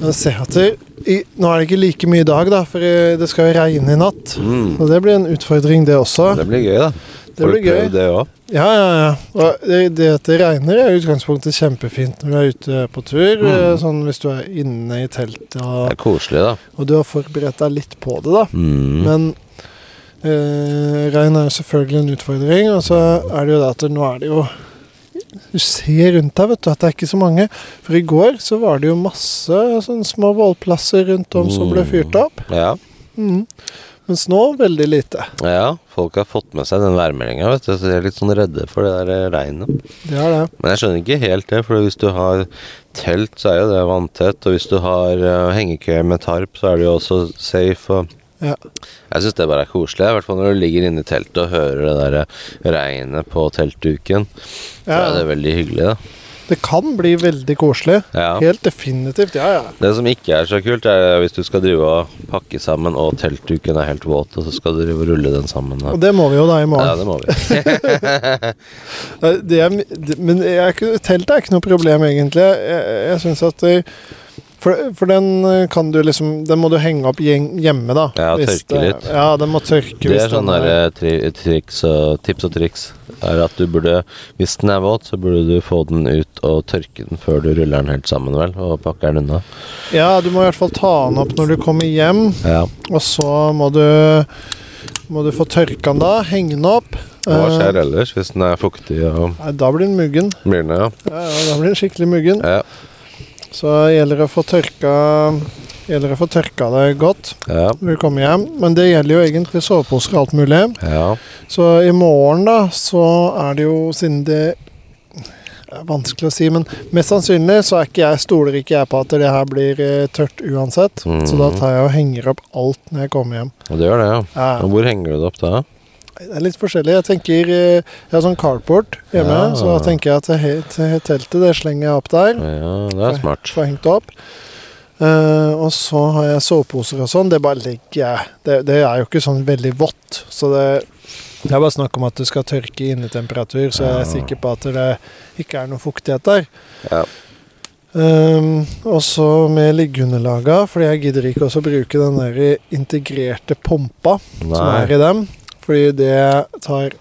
Men se at det, i, Nå er det ikke like mye i dag, da, for det skal jo regne i natt. Mm. Og det blir en utfordring, det også. Det blir gøy, da. Det Får du blir gøy. det òg? Ja, ja, ja. Og det, det at det regner, er i utgangspunktet kjempefint når du er ute på tur. Mm. eh, Sånn hvis du er inne i teltet Det er koselig, da. og du har forberedt deg litt på det, da. Mm. Men eh, regn er jo selvfølgelig en utfordring. Og så er det jo det at nå er det jo Du ser rundt deg, vet du, at det er ikke så mange. For i går så var det jo masse sånne små bålplasser rundt om som ble fyrt opp. Ja. Mm. Mens nå veldig lite. ja, folk har fått med seg den værmeldinga, vet du. Så de er litt sånn redde for det der eh, regnet. Det er det. Men jeg skjønner ikke helt det, for hvis du har telt, så er jo det vanntett. Og hvis du har uh, hengekøye med tarp, så er det jo også safe. Og Ja. jeg syns det bare er koselig. I hvert fall når du ligger inne i teltet og hører det der eh, regnet på teltduken. Så er det veldig hyggelig, da. Det kan bli veldig koselig. Ja. Helt definitivt. Ja, ja. Det som ikke er så kult, er hvis du skal drive og pakke sammen, og teltduken er helt våt, og så skal du drive og rulle den sammen. Og det må vi jo da i Ja, morgen. det må vi. Det er, men jeg teltet er ikke noe problem, egentlig. Jeg, jeg synes at det, for, for den eh, kan du liksom Den må du henge opp hjemme, da. Ja, tørke det- litt. Ja, den må tørke. Det er sånn den der, tri triks og tips og triks. Er at du burde, Hvis den er våt, så burde du få den ut og tørke den før du ruller den helt sammen, vel, og pakker den unna. Ja, du må i hvert fall ta den opp når du kommer hjem, Ja. og så må du må du få tørka den da, henge den opp. Hva Eh, skjer ellers hvis den er fuktig og Nei, da blir den muggen. blir den, ja? Ja, ja, da blir den skikkelig muggen. Ja. Så gjelder det å få tørka Gjelder det å få tørka det godt Ja. når du kommer hjem. Men det gjelder jo egentlig soveposer og alt mulig. ja. Så i morgen, da, så er det jo siden det er vanskelig å si, men mest sannsynlig så er ikke jeg, stoler ikke jeg på at det her blir eh, tørt uansett. Så da Mhm. tar jeg og henger opp alt når jeg kommer hjem. Og det gjør det, ja. Ja, Og hvor henger du det opp da? Det er litt forskjellig. Jeg tenker eh, Jeg har sånn carport hjemme, Ja. så da tenker jeg at he- te- teltet det slenger jeg opp der. Ja, det er smart. Får hengt opp. Uh, og så har jeg soveposer og sånn. Det bare legger jeg det, det er jo ikke sånn veldig vått, så det det er bare snakk om at det skal tørke i innetemperatur, så jeg er sikker på at det ikke er noe fuktighet der. Ja. Um, og så med liggeunderlaga, fordi jeg gidder ikke også bruke den der integrerte pumpa som er i dem. Fordi det tar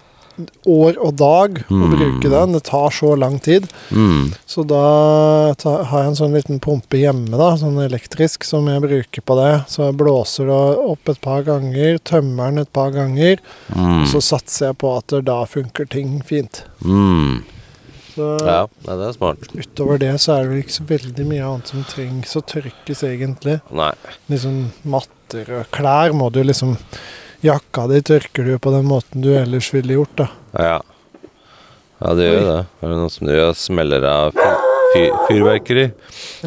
år og dag å Mm. bruke den. Det tar så lang tid. Mm. Så da ta, har jeg en sånn liten pumpe hjemme, da, sånn elektrisk, som jeg bruker på det. Så jeg blåser det opp et par ganger, tømmer den et par ganger, Mm. og så satser jeg på at da funker ting fint. Mm. Så Ja, det er smart. utover det så er det ikke så veldig mye annet som trengs å tørkes, egentlig. Nei. Liksom matter og klær må du liksom Jakka di tørker du jo på den måten du ellers ville gjort, da. Ja. Ja, det gjør jo det. Er det noen som gjør smeller av fyr, fyr, fyrverkeri?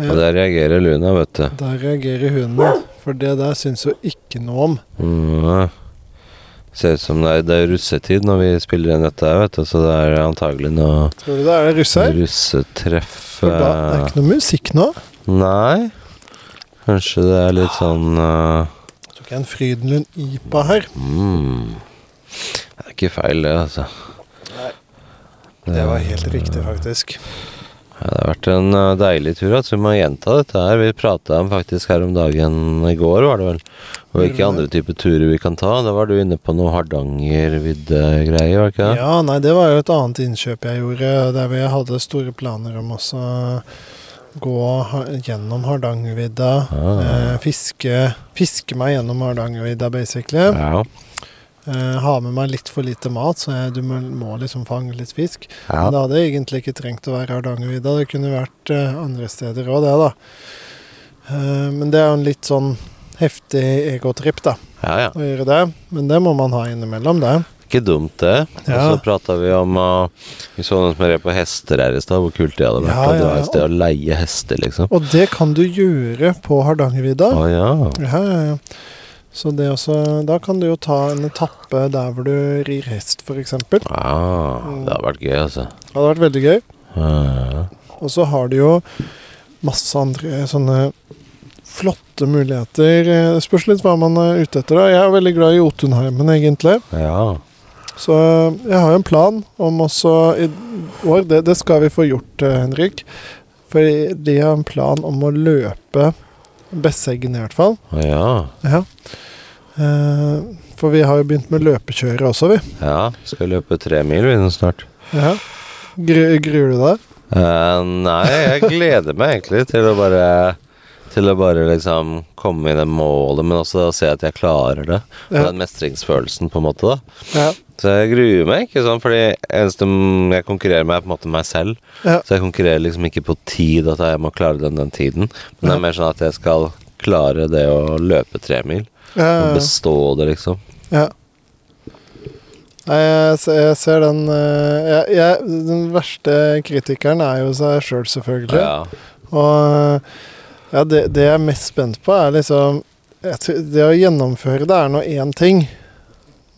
Og der reagerer Luna, vet du. der reagerer hunden, for det der syns hun ikke noe om. Mm. Ser ut som det er, det er russetid når vi spiller inn dette, vet du. Så det er antagelig noe Tror du det er russer? russetreff For da, det er eh, ikke noe musikk nå. Nei. Kanskje det er litt sånn eh, tok jeg en Frydenlund IPA her. mm. Det er ikke feil, det, altså. Nei. Det var helt riktig, faktisk. Ja, det har vært en eh, deilig tur. Altså. Vi må gjenta dette her. Vi prata om faktisk her om dagen i går, var det vel. Og hvilke andre typer turer vi kan ta. Da var du inne på noe Hardangervidde-greier, var det ikke det? Ja, nei, det var jo et annet innkjøp jeg gjorde, der vi hadde store planer om også gå gjennom Hardangervidda. Ah. Eh, fiske, fiske meg gjennom Hardangervidda, basically. Ja. Eh, ha med meg litt for lite mat, så jeg, du må, må liksom fange litt fisk. ja. Men det hadde egentlig ikke trengt å være Hardangervidda. Det kunne vært eh, andre steder òg, det, da. Eh, men det er jo en litt sånn heftig egotripp, da, ja, ja. å gjøre det. Men det må man ha innimellom, det. Ikke dumt, det. Og så prata vi om uh, Vi så noen som red på hester her i stad, hvor kult det hadde vært. Ja, ja, å dra et sted å leie hester, liksom. Og det kan du gjøre på Hardangervidda. Å ja. Ja, ja, ja. Så det også, da kan du jo ta en etappe der hvor du rir hest, f.eks. Ja, Ah, det hadde vært gøy, altså. Det hadde vært veldig gøy. Ja. Og så har du jo masse andre sånne flotte muligheter. Eh, Det spørs litt hva man er ute etter. da. Jeg er veldig glad i Otunheimen, egentlig. ja. Så jeg har en plan om også i år Det, det skal vi få gjort, eh, Henrik. For de har en plan om å løpe Besseggen i hvert fall. Ja. Ja. Eh, for vi har jo begynt med løpekjøret også, vi. Ja, skal løpe tre mil vi nå snart. Ja. Gru, gruer du deg? Uh, nei, jeg gleder meg egentlig til å bare Til å bare liksom komme i det målet, men også se at jeg klarer det. Ja. Den mestringsfølelsen, på en måte, da. Ja. Så jeg gruer meg ikke sånn, fordi eneste jeg konkurrerer med, er på en måte meg selv. Ja. Så jeg konkurrerer liksom ikke på tid, at jeg må klare den den tiden. Men det er mer sånn at jeg skal klare det å løpe tre mil. Ja, ja, bestå det, liksom. ja. Nei, jeg, jeg ser den eh, jeg, jeg, Den verste kritikeren er jo seg sjøl, selv, selvfølgelig. Ja. Og ja, det, det jeg er mest spent på, er liksom jeg Det å gjennomføre det er nå én ting.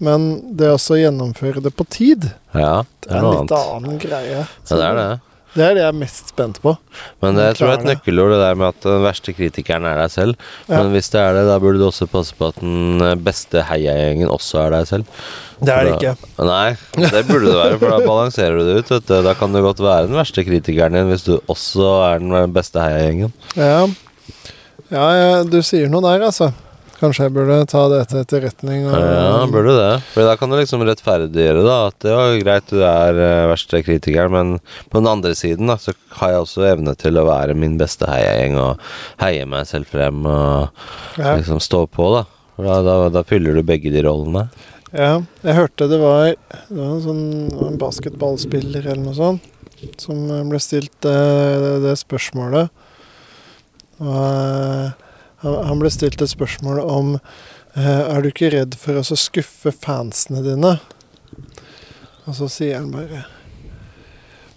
Men det å gjennomføre det på tid, ja, det er en litt annen greie. Ja, det er det. Det er det jeg er mest spent på. Men det, jeg tror det er et nøkkelord, det der med at den verste kritikeren er deg selv. Ja. Men hvis det er det, da burde du også passe på at den beste heiagjengen også er deg selv. Det er det ikke. Nei, det burde det være, for da balanserer du det ut. Vet du. Da kan du godt være den verste kritikeren din hvis du også er den beste heiagjengen. Ja. ja, ja, du sier noe der, altså. Kanskje jeg burde ta det til etterretning. Og, Ja, burde det. For da kan du liksom rettferdiggjøre da at det var greit, du er eh, verste kritikeren, men på den andre siden da, så har jeg også evne til å være min beste heiagjeng og heie meg selv frem og ja. liksom stå på, da. For da, da, da fyller du begge de rollene. ja, jeg hørte det var, det var en sånn basketballspiller eller noe sånt som ble stilt eh, det, det spørsmålet. Og eh, han ble stilt et spørsmål om eh, Er du ikke redd for å skuffe fansene dine? Og så sier han bare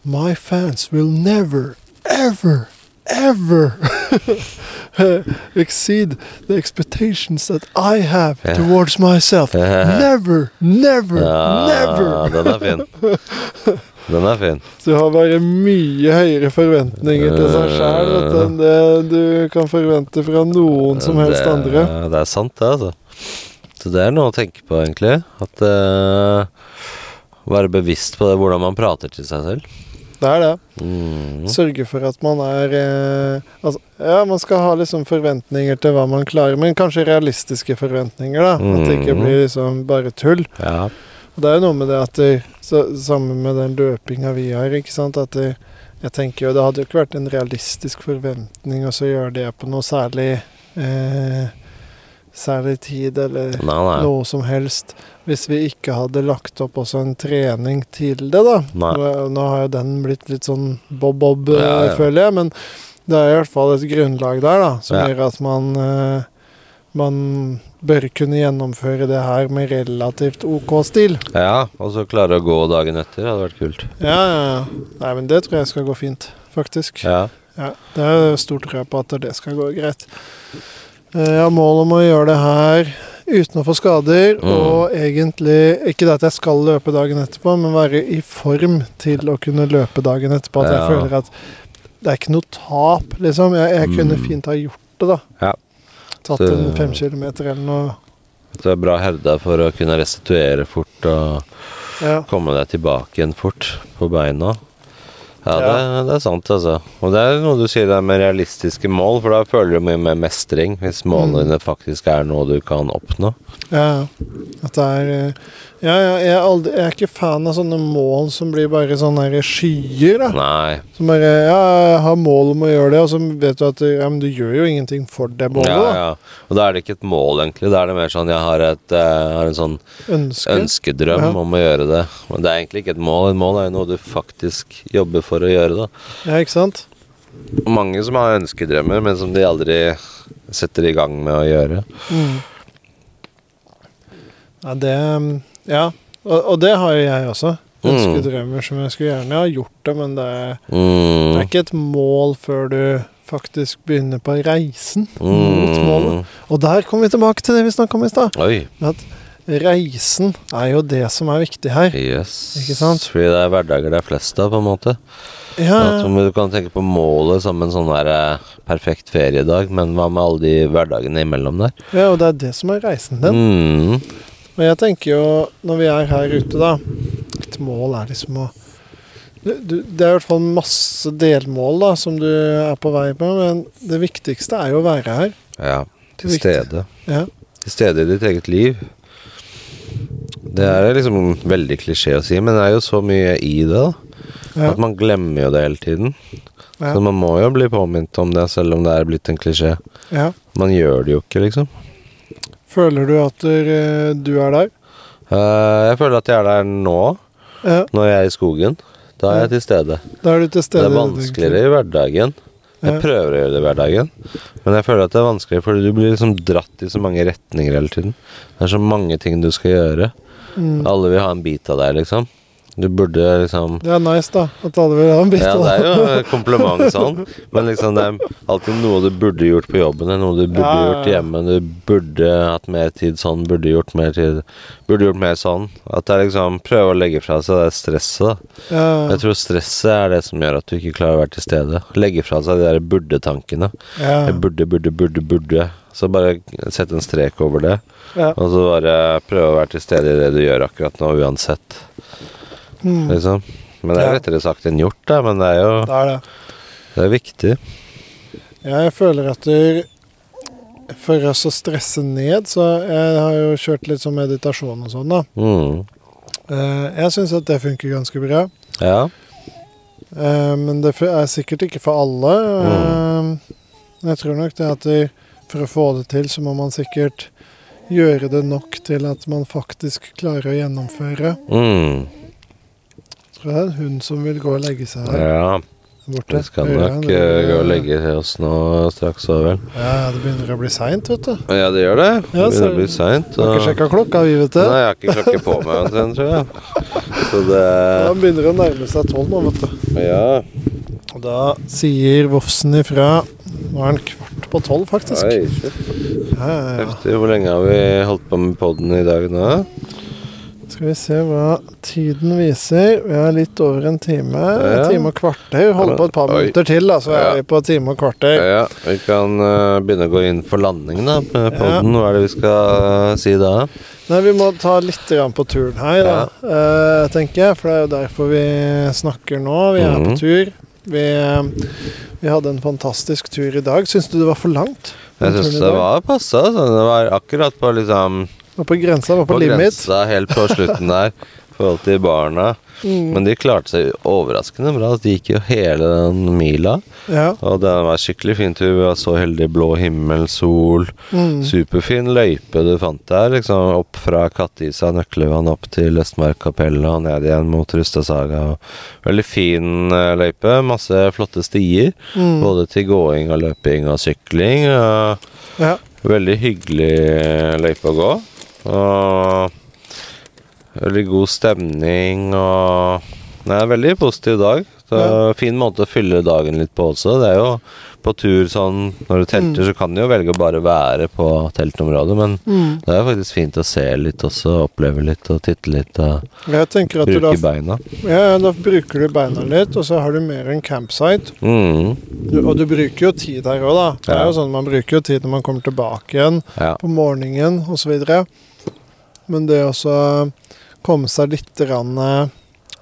My fans will never, ever, ever exceed the expectations that I have yeah. towards myself. Never, never, Ja, never! den er fin. Den er fin. Så du har bare mye høyere forventninger til seg sjæl enn det du kan forvente fra noen som helst det, andre. Det er sant, det, altså. Så det er noe å tenke på, egentlig. At uh, Være bevisst på det, hvordan man prater til seg selv. Det er det. Mm. Sørge for at man er uh, altså, Ja, man skal ha liksom forventninger til hva man klarer, men kanskje realistiske forventninger, da. At det ikke Mhm. blir liksom bare tull. Ja. Det er jo noe med det at så, Sammen med den løpinga vi har, ikke sant, at det, jeg tenker jo det hadde jo ikke vært en realistisk forventning å gjøre det på noe særlig eh, Særlig tid eller Nei, nei. noe som helst hvis vi ikke hadde lagt opp også en trening til det, da. Nei. Nå, har jo den blitt litt sånn bob-bob, Ja, ja. eh, føler jeg, men det er i hvert fall et grunnlag der da, som Ja. gjør at man eh, man bør kunne gjennomføre det her med relativt OK stil. Ja, og så klare å gå dagen etter hadde vært kult. Ja, ja, ja. Nei, men det tror jeg skal gå fint, faktisk. Ja. Ja, det er stor tro på at det skal gå greit. Eh, Jeg har mål om å gjøre det her uten å få skader, Mm. og egentlig Ikke det at jeg skal løpe dagen etterpå, men være i form til å kunne løpe dagen etterpå. At jeg føler at det er ikke noe tap, liksom. Jeg, jeg kunne Mm. fint ha gjort det, da. Ja. Tatt Så- en fem kilometer eller noe. Du er bra herda for å kunne restituere fort og Ja. komme deg tilbake igjen fort på beina. Ja, Ja. Det, det er sant, altså. Og det er noe du sier der med realistiske mål, for da føler du mye mer mestring hvis målene Mm. dine faktisk er noe du kan oppnå. Ja, at det er eh, Ja, ja, jeg er, aldri, jeg er ikke fan av sånne mål som blir bare sånne der skyer, da. Nei. Som bare Ja, jeg har mål om å gjøre det, og så vet du at ja, men du gjør jo ingenting for det målet, Ja, ja. Og da er det ikke et mål, egentlig. Da er det mer sånn jeg har, et, jeg har en sånn Ønske. ønskedrøm Ja. om å gjøre det. Men det er egentlig ikke et mål. Et mål er jo noe du faktisk jobber for å gjøre, da. Ja, ikke sant? Mange som har ønskedrømmer, men som de aldri setter i gang med å gjøre. Mm. Ja, det Ja. Og, og det har jeg også. Mm. Ønskedrømmer som jeg skulle gjerne ha gjort det, men det er, det Mm. er ikke et mål før du faktisk begynner på reisen mot målet. Mm. Og der kommer vi tilbake til det vi snakka om i stad. Reisen er jo det som er viktig her. Yes. Ikke sant? Fordi det er hverdager det er flest av, på en måte. Ja, At du kan tenke på målet som en sånn der eh, perfekt feriedag, men hva med alle de hverdagene imellom der? ja, og det er det som er reisen din. Mm. Og jeg tenker jo, når vi er her ute, da Et mål er liksom å du, du, Det er i hvert fall masse delmål da som du er på vei på, men det viktigste er jo å være her. Ja. Til stede. Ja. Til stede i ditt eget liv. Det er liksom veldig klisjé å si, men det er jo så mye i det, da. Ja. At man glemmer jo det hele tiden. Ja. Så man må jo bli påminnet om det, selv om det er blitt en klisjé. ja. Man gjør det jo ikke, liksom. Føler du at eh, du er der? Eh, jeg føler at jeg er der nå, Ja. når jeg er i skogen. Da er jeg til stede. Da er du til Det er vanskeligere i hverdagen. Jeg prøver å gjøre det i hverdagen, men jeg føler at det er vanskelig, fordi du blir liksom dratt i så mange retninger hele tiden. Det er så mange ting du skal gjøre. Mm. Alle vil ha en bit av deg, liksom. Du burde liksom Det er nice, da. At alle vil ha en bit Ja, det er jo kompliment sånn, men liksom det er alltid noe du burde gjort på jobben, eller noe du burde Ja, ja, gjort hjemme. Du burde hatt mer tid sånn, burde gjort mer tid Burde gjort mer sånn. At det er liksom Prøve å legge fra seg det stresset, da. Ja. Jeg tror stresset er det som gjør at du ikke klarer å være til stede. Legge fra seg de der burde-tankene. Ja. Jeg burde, burde, burde, burde. Så bare sett en strek over det, Ja. og så bare prøve å være til stede i det du gjør akkurat nå, uansett. Mm. Liksom. Men det er Ja. lettere sagt enn gjort, da. Men det er jo Det er det. det er viktig. Jeg føler at du for oss å stresse ned, så jeg har jo kjørt litt sånn meditasjon og sånn, da. Mm. Eh, Jeg syns at det funker ganske bra. Ja. Eh, Men det er sikkert ikke for alle. Mm. Jeg tror nok det at for å få det til, så må man sikkert gjøre det nok til at man faktisk klarer å gjennomføre. Mm. Tror det er en hund som vil gå og legge seg her ja. borte. Vi skal nok eh, gå og legge oss nå straks òg, vel. Ja, det begynner å bli seint, vet du. Ja, det gjør det. Det Ja, begynner å bli seint. Har ikke sjekka klokka, vi, vet du. Nei, jeg har ikke klokke på meg, omtrent, tror jeg. Så det det begynner å nærme seg tolv nå, vet du. Ja. Og da sier Vofsen ifra Nå er den kvart på tolv, faktisk. Oi, shit. Ja, ja, ja. Heftig. Hvor lenge har vi holdt på med poden i dag nå? Skal vi se hva tiden viser. Vi er litt over en time. Ja. En time og kvarter. Holder på et par Oi. minutter til, da, så Ja. er vi på en time og kvarter. Ja, vi kan uh, begynne å gå inn for landing, da. på podden. Hva er det vi skal uh, si da? Nei, Vi må ta litt på turen her, da, uh, tenker jeg. For det er jo derfor vi snakker nå. Vi er mm. på tur. Vi, vi hadde en fantastisk tur i dag. Syns du det var for langt? Jeg syns det var passa. Det var akkurat på liksom Var på grensa, var på, På limit. grensa helt på slutten der. I forhold til barna. Mm. Men de klarte seg overraskende bra. De gikk jo hele den mila. Ja. Og det var skikkelig fin tur. Vi var så heldige. Blå himmel, sol. Mm. Superfin løype du fant der. Liksom Opp fra Kattisa, Nøklevann, opp til Østmarkkapellet og ned igjen mot Rustasaga. Veldig fin eh, løype. Masse flotte stier. Mm. Både til gåing og løping og sykling. Og Ja. veldig hyggelig løype å gå. Og veldig god stemning og Nei, veldig positiv dag. Det er Ja. Fin måte å fylle dagen litt på også. Det er jo på tur sånn Når du telter, Mm. så kan du jo velge å bare være på teltområdet, men Mm. det er faktisk fint å se litt også, oppleve litt og titte litt og du da bruke beina. Ja, da bruker du beina litt, og så har du mer en campsite. Mm. Du, og du bruker jo tid her òg, da. Det er Ja. jo sånn Man bruker jo tid når man kommer tilbake igjen Ja. på morgenen osv. Men det å komme seg litt, rann,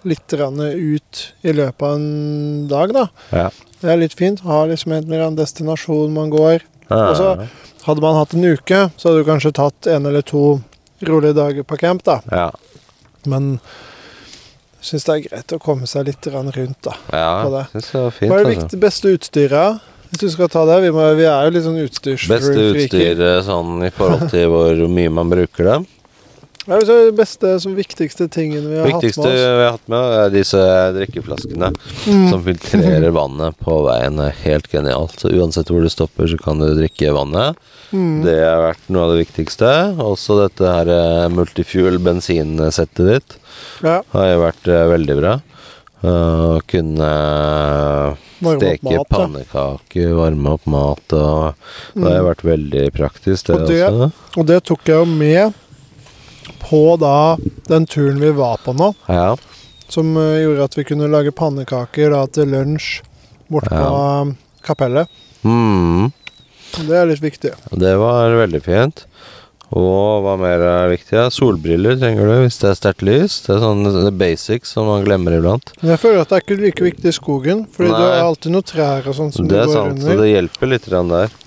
litt rann ut i løpet av en dag, da. Ja. Det er litt fint. Ha liksom en eller annen destinasjon man går. Og så- Hadde man hatt en uke, så hadde du kanskje tatt en eller to rolige dager på camp, da. ja. Men syns det er greit å komme seg litt rann rundt, da. ja. På det. Synes det var fint. Hva er det altså. viktig, beste utstyret? Hvis du skal ta det. Vi, må, vi er jo litt sånn Beste utstyret sånn i forhold til hvor mye man bruker det. Hva er det beste, som viktigste tingene vi har Viktigste hatt med oss? vi har hatt med, er disse drikkeflaskene Mm. som filtrerer vannet på veien. Helt genialt. Så uansett hvor du stopper, så kan du drikke vannet. Mm. Det har vært noe av det viktigste. Også dette her eh, multifuel bensinsettet ditt Ja, har jo vært eh, veldig bra. Å kunne Varme steke mat, pannekaker, varme opp mat og Det har jo vært veldig praktisk, det, Og det- også. og det tok jeg jo med på da den turen vi var på nå. Ja. Som eh, gjorde at vi kunne lage pannekaker da til lunsj borte Ja. på kapellet. Mm. Det er litt viktig. Det var veldig fint. Og hva mer er viktig? Ja, solbriller trenger du hvis det er sterkt lys. Det er sånn det er basics som man glemmer iblant. Men jeg føler at det er ikke like viktig i skogen, fordi Nei. det er alltid noen trær og sånn som Det du er går sant, under. det hjelper litt der.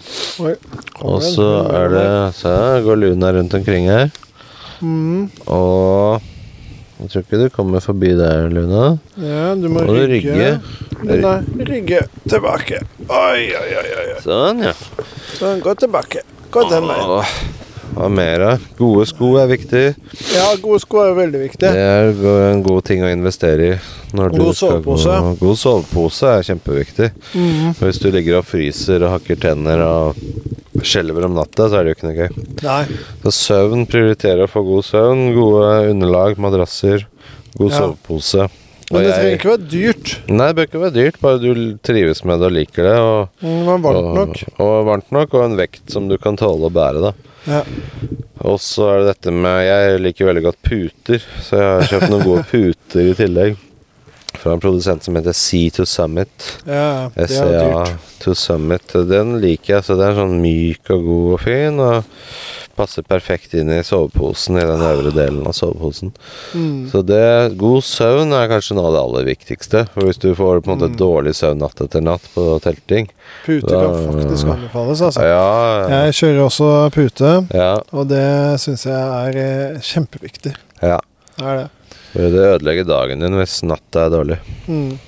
Og så er det. Se, går Luna rundt omkring her. Mm, Og jeg tror ikke du kommer forbi der, Luna. Ja, du må Må du rygge. rygge. Nei, rygge tilbake. Oi, oi. oi. oi. Sånn, ja. Sånn, gå tilbake. Gå den veien. Hva mer, av. Gode sko er viktig. Ja, gode sko er veldig viktig. Det er en god ting å investere i. God sovepose. gå-. God sovepose er kjempeviktig. Mm. Hvis du ligger og fryser og hakker tenner og skjelver om natta, så er det jo ikke noe gøy. Nei. Så søvn, prioritere å få god søvn. Gode underlag, madrasser, god Ja. sovepose. Men det trenger ikke være dyrt. Nei, det bør ikke være dyrt, bare du trives med det og liker det. Og, Mm, varmt og. Og varmt nok, og en vekt som du kan tåle å bære, da. Ja. Og så er det dette med Jeg liker veldig godt puter, så jeg har kjøpt noen gode puter i tillegg. Fra en produsent som heter Sea to Summit. ja, det er dyrt. to Summit. Den liker jeg, så den er sånn myk og god og fin. Og passer perfekt inn i soveposen, i den øvre delen av soveposen. Mm. Så det, god søvn er kanskje noe av det aller viktigste. For hvis du får på en måte Mm. dårlig søvn natt etter natt på telting Pute Da- kan faktisk anbefales, altså. Ja, Jeg kjører også pute, ja, og det syns jeg er eh, kjempeviktig. ja. Det er det. Det ødelegger dagen din hvis natta er dårlig. Mm.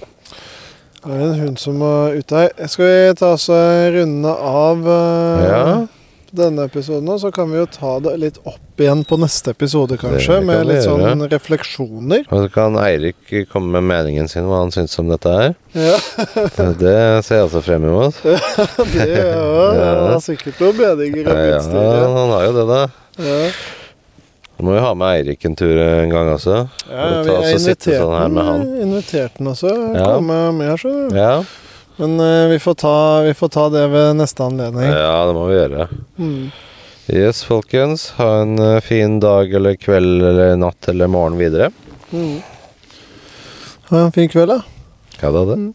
Det er en hund som må ut her. Skal vi ta oss en runde av Uh, Ja. Denne episoden, så kan vi jo ta det litt opp igjen på neste episode, kanskje, kan med litt gjøre. sånn refleksjoner. Og så kan Eirik komme med meningen sin, hva han syns om dette her. Ja, Det ser jeg også frem imot. det ja, Ja. har sikkert noen meninger Ja, utstyret. han har jo det, da. Ja. Da må vi ha med Eirik en tur en gang også. Ja, vi har invitert sånn han. invitert den også. Ja. Komme med, her, så. Ja, Men uh, vi, får ta, vi får ta det ved neste anledning. ja det må vi gjøre. Mm. Yes, folkens. Ha en uh, fin dag eller kveld eller natt eller morgen videre. Mm. Ha en fin kveld, da. Ha det. Mm.